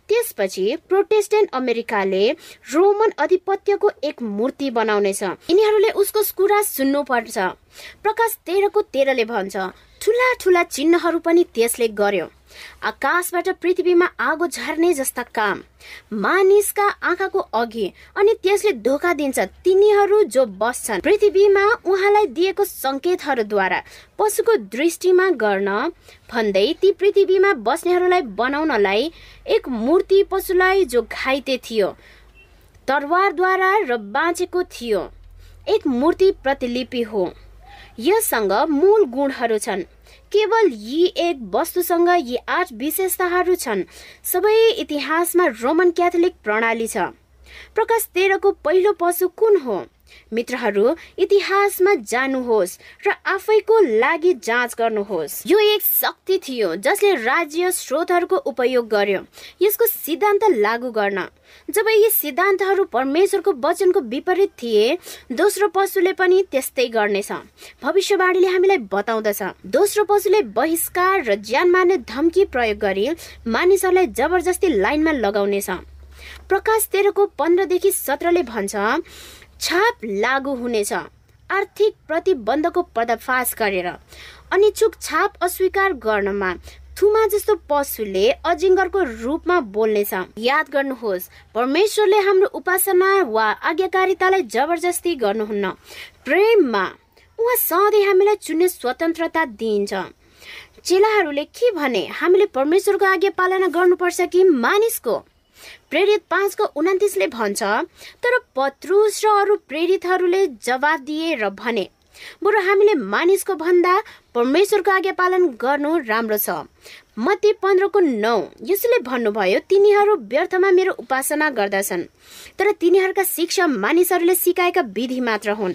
त्यसपछि प्रोटेस्टेन्ट अमेरिकाले रोमन अधिपत्यको एक मूर्ति बनाउनेछ। यिनीहरूले उसको कुरा सुन्नुपर्छ। प्रकाश तेह्रको तेह्रले भन्छ। ठुला ठुला चिन्हहरू पनि त्यसले गर्यो। आकाशबाट पृथ्वीमा आगो झर्ने जस्ता काम। मानिसका आँखाको अघि अनि त्यसले धोका दिन्छ तिनीहरू जो बस्छन्। पृथ्वीमा उहाँलाई दिएको संकेतहरूद्वारा पशुको दृष्टिमा गर्न भन्दै ती पृथ्वीमा बस्नेहरूलाई बनाउनलाई एक मूर्ति पशुलाई जो घाइते थियो तरवारद्वारा र बाँचेको थियो एक मूर्ति प्रतिलिपि हो। यससँग मूल गुणहरू छन्। केवल यी एक वस्तुसँग यी आठ विशेषताहरू छन्। सबै इतिहासमा रोमन क्याथोलिक प्रणाली छ। प्रकाश तेह्रको पहिलो पशु कुन हो? मित्रहरू इतिहासमा जानुहोस् र आफैको लागि जाँच गर्नुहोस्। यो एक शक्ति थियो जसले राज्य स्रोतहरूको उपयोग गर्यो। यसको सिद्धान्त लागू गर्न। जब यी सिद्धान्तहरू परमेश्वरको वचनको विपरीत थिए दोस्रो पशुले पनि त्यस्तै गर्नेछ। भविष्यवाणीले हामीलाई बताउँदछ। दोस्रो पशुले बहिष्कार र ज्यान मार्ने धम्की प्रयोग गरी मानिसहरूलाई जबरजस्ती लाइनमा लगाउनेछ। प्रकाश तेह्रको पन्ध्रदेखि सत्रले भन्छ छाप लागू हुनेछ। आर्थिक प्रतिबन्धको पर्दाफास गरेर। अनि छाप अस्वीकार गर्नमा थुमा जस्तो पशुले अजिङ्गरको रूपमा बोल्नेछ। याद गर्नुहोस् परमेश्वरले हाम्रो उपासना वा आज्ञाकारितालाई जबरजस्ती गर्नुहुन्न। प्रेममा उहाँ सधैँ हामीलाई चुन्ने स्वतन्त्रता दिइन्छ। चेलाहरूले के भने हामीले परमेश्वरको आज्ञा पालना गर्नुपर्छ कि मानिसको? प्रेरित पाँचको उन्तिसले भन्छ तर पत्रुस र अरू प्रेरितहरूले जवाब दिए र भने बरु हामीले मानिसको भन्दा परमेश्वरको आज्ञा पालन गर्नु राम्रो छ। मती पन्ध्रको नौ। यसले भन्नुभयो तिनीहरू व्यर्थमा मेरो उपासना गर्दछन् तर तिनीहरूका शिक्षा मानिसहरूले सिकाएका विधि मात्र हुन्।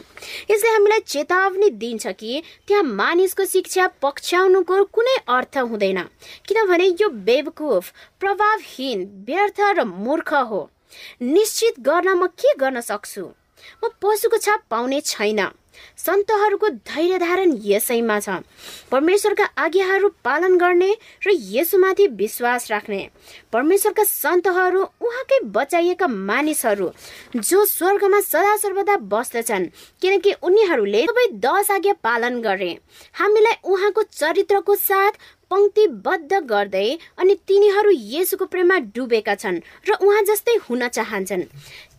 यसले हामीलाई चेतावनी दिन्छ कि त्यहाँ मानिसको शिक्षा पक्षाउनुको कुनै अर्थ हुँदैन किनभने यो बेवकुफ प्रभावहीन व्यर्थ र मूर्ख हो। निश्चित गर्न म के गर्न सक्छु? म पशुको छाप पाउने छैन। सन्तहरूको धैर्य धारण यसैमा छ। परमेश्वरका आज्ञाहरू पालन गर्ने र यसुमाथि विश्वास राख्ने। परमेश्वरका सन्तहरू उहाँकै बचाइएका मानिसहरू जो स्वर्गमा सदा सर्वदा बस्दछन् किनकि उनीहरूले सबै दस आज्ञा पालन गरे। हामीलाई उहाँको चरित्रको साथ पङ्क्तिबद्ध गर्दै अनि तिनीहरू येसुको प्रेममा डुबेका छन् र उहाँ जस्तै हुन चाहन्छन्।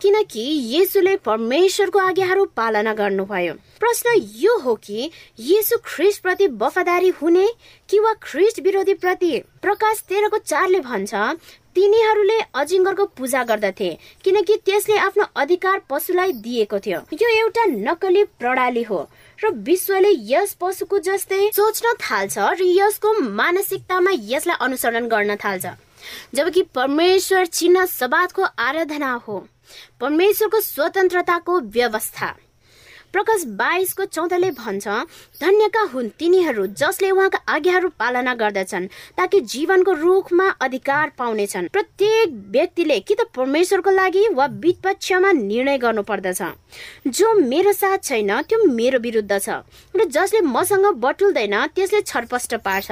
किनकि येसुले परमेश्वरको आज्ञाहरू पालना गर्नुभयो। प्रश्न यो हो कि येसु ख्रिस्ट प्रति वफादारी हुने कि वा ख्रिस्ट विरोधी प्रति प्रकाश तेह्रको चारले भन्छ तिनीहरूले अजिङ्गरको पूजा गर्दथे किनकि त्यसले आफ्नो अधिकार पशुलाई दिएको थियो। यो एउटा नकली प्रणाली हो र विश्वले यस पशुको जस्तै सोच्न थाल्छ र यसको मानसिकतामा यसलाई अनुसरण गर्न थाल्छ। जबकि परमेश्वर चिन्ह सबादको आराधना हो। परमेश्वरको स्वतन्त्रताको व्यवस्था। प्रकाश बाइसको चौधले भन्छ धन्यका हुन् तिनीहरू जसले उहाँका आज्ञाहरू पालना गर्दछन् ताकि जीवनको रुखमा अधिकार पाउनेछन्। प्रत्येक व्यक्तिले कि त परमेश्वरको लागि वा विपक्षमा निर्णय गर्नु पर्दछ जो मेरो साथ छैन त्यो मेरो विरुद्ध छ। र जसले मसँग बटुल्दैन त्यसले छरपष्ट पार्छ।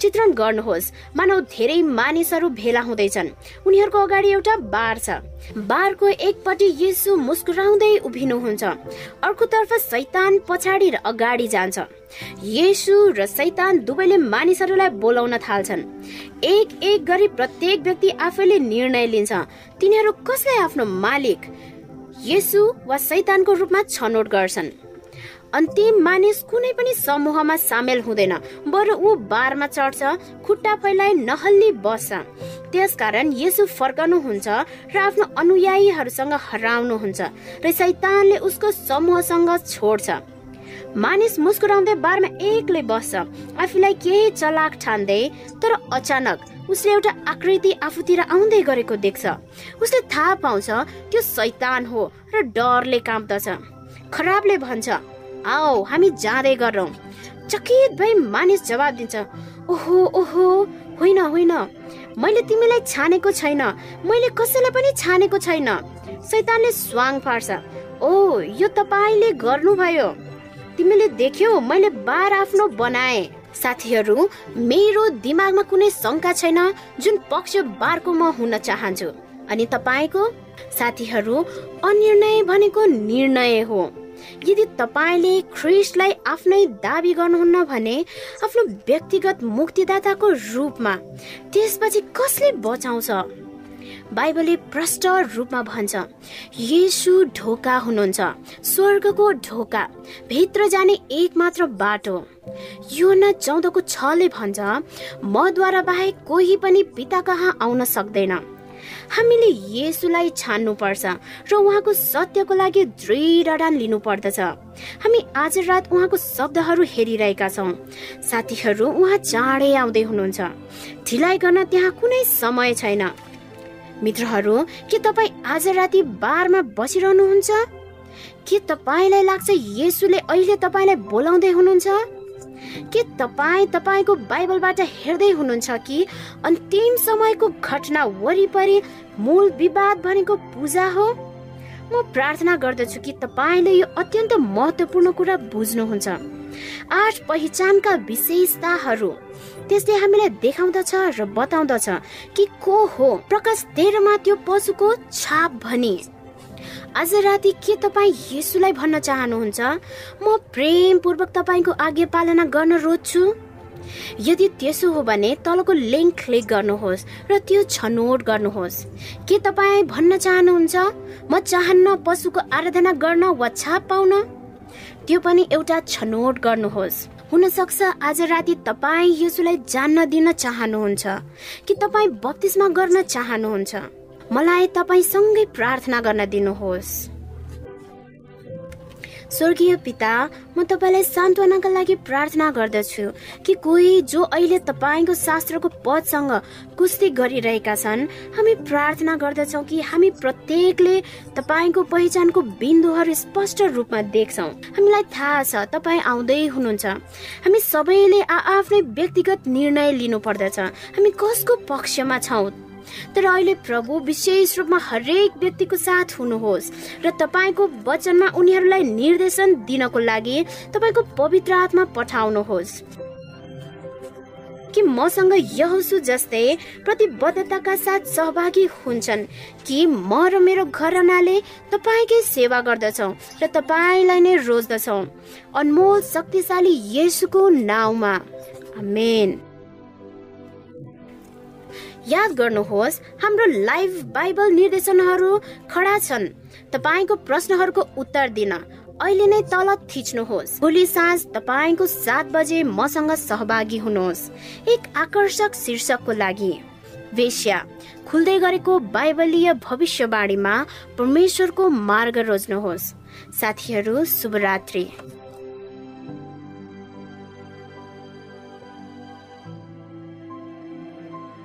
चित्रण गर्नुहोस् मानव धेरै मानिसहरू भेला हुँदैछन्। उनीहरूको अगाडि एउटा बार छ। बारको एकपट्टि यीशु मुस्कुराउँदै उभिनुहुन्छ। अर्कोतर्फ सैतान पछाडि र अगाडि जान्छ। येसु र सैतान दुवैले मानिसहरूलाई बोलाउन थाल्छन्। एक एक गरी प्रत्येक व्यक्ति आफैले निर्णय लिन्छ। तिनीहरू कसलाई आफ्नो मालिक? येसु वा सैतानको रूपमा छनौट गर्छन्। अन्तिम मानिस कुनै पनि समूहमा सामेल हुँदैन बरु ऊ बारमा चढ्छ खुट्टा फैलाइ नहल्ली बस्छ। त्यसकारण यसो फर्कनुहुन्छ र आफ्नो अनुयायीहरूसँग हराउनुहुन्छ र सैतानले उसको समूहसँग छोड्छ। मानिस मुस्कुराउँदै बारमा एक्लै बस्छ आफूलाई केही चलाक ठान्दै तर अचानक उसले एउटा आकृति आफूतिर आउँदै गरेको देख्छ। उसले थाहा पाउँछ त्यो सैतान हो र डरले काँप्दछ। खराबले भन्छ आओ हामी जाँदै गरौँ चकित भई मानिस जवाब दिन्छ ओहो ओहो होइन होइन। मैले तिमीलाई छानेको छैन। मैले कसैलाई पनि छानेको छैन। सैतानले स्वाङ पार्छ ओ यो तपाईँले गर्नुभयो। तिमीले देख्यौ मैले बार आफ्नो बनाए। साथीहरू मेरो दिमागमा कुनै शङ्का छैन जुन पक्ष बारको म हुन चाहन्छु। अनि तपाईँको? साथीहरू अनिर्णय भनेको निर्णय हो। यदि तपाईँले ख्रिस्टलाई आफ्नै दावी गर्नुहुन्न भने आफ्नो व्यक्तिगत मुक्तिदाताको रूपमा त्यसपछि कसले बचाउँछ? बाइबलले प्रष्ट रूपमा भन्छ येसु ढोका हुनुहुन्छ स्वर्गको ढोका भित्र जाने एक मात्र बाटो। यो न चौधको छले भन्छ मद्वारा बाहेक कोही पनि पिता कहाँ आउन सक्दैन? हामीले येसुलाई छान्नु पर्छ र उहाँको सत्यको लागि दृढ अडान लिनु पर्दछ हामी आज रात उहाँको शब्दहरू हेरिरहेका छौँ। साथीहरू उहाँ चाँडै आउँदै हुनुहुन्छ। ढिलाइ गर्न त्यहाँ कुनै समय छैन। मित्रहरू के तपाईँ आज राति बारमा बसिरहनुहुन्छ? के तपाईँलाई लाग्छ येसुले अहिले तपाईँलाई बोलाउँदै हुनुहुन्छ? के तपाईँ तपाईँको बाइबलबाट हेर्दै हुनुहुन्छ कि अन्तिम समयको घटना वरिपरि मूल विवाद भनेको पूजा हो? म प्रार्थना गर्दछु कि तपाईँले यो अत्यन्त महत्वपूर्ण कुरा बुझ्नुहुन्छ। आठ पहिचानका विशेषताहरू त्यसले हामीलाई देखाउँदछ र बताउँदछ कि को हो। प्रकाश तेह्रमा त्यो पशुको छाप भनी। आज राति के तपाईँ यसुलाई भन्न चाहनुहुन्छ? म प्रेमपूर्वक तपाईँको आज्ञा पालना गर्न रोज्छु। यदि त्यसो हो भने तलको लिङ्क क्लिक गर्नुहोस् र त्यो छनौट गर्नुहोस्। के तपाईँ भन्न चाहनुहुन्छ? म चाहन्न पशुको आराधना गर्न वा छाप पाउन। त्यो पनि एउटा छनौट गर्नुहोस्। हुन सक्छ आज राति तपाईँ यसुलाई जान्न दिन चाहनुहुन्छ। कि तपाईँ बत्तिसमा गर्न चाहनुहुन्छ? मलाई तपाईँसँगै प्रार्थना गर्न दिनुहोस्। स्वर्गीय पिता म तपाईँलाई सान्त्वनाका लागि प्रार्थना गर्दछु कि कोही जो अहिले तपाईँको शास्त्रको पदसँग कुस्ती गरिरहेका छन् हामी प्रार्थना गर्दछौँ कि हामी प्रत्येकले तपाईँको पहिचानको बिन्दुहरू स्पष्ट रूपमा देख्छौँ। हामीलाई थाहा छ तपाईँ आउँदै हुनुहुन्छ। हामी सबैले आफ्नै व्यक्तिगत निर्णय लिनु पर्दछ हामी कसको पक्षमा छौँ? तर अहिले प्रभु विशेष रूपमा हरेक व्यक्तिको साथ हुनुहोस् र तपाईँको वचनमा उनीहरूलाई निर्देशन दिनको लागि तपाईँको पवित्र आत्मा पठाउनुहोस्। कि मसँग यहोसु जस्तै प्रतिबद्धताका साथ सहभागी हुन्छन् कि म र मेरो घरनाले तपाईँकै सेवा गर्दछौ र तपाईँलाई नै रोज्दछौ। अनमोल शक्तिशाली येसुको नाउँमा। आमेन। याद गर्नुहोस् हाम्रो लाइभ बाइबल निर्देशनहरू खडा छन्। तपाईँको प्रश्नहरूको उत्तर दिन अहिले नै तल थिच्नुहोस्। भोलि साँझ तपाईँको सात बजे मसँग सहभागी हुनुहोस्। एक आकर्षक शीर्षकको लागि वेश्या खुल्दै गरेको बाइबलीय भविष्यवाणीमा परमेश्वरको मार्ग रोज्नुहोस्। साथीहरू शुभरात्री।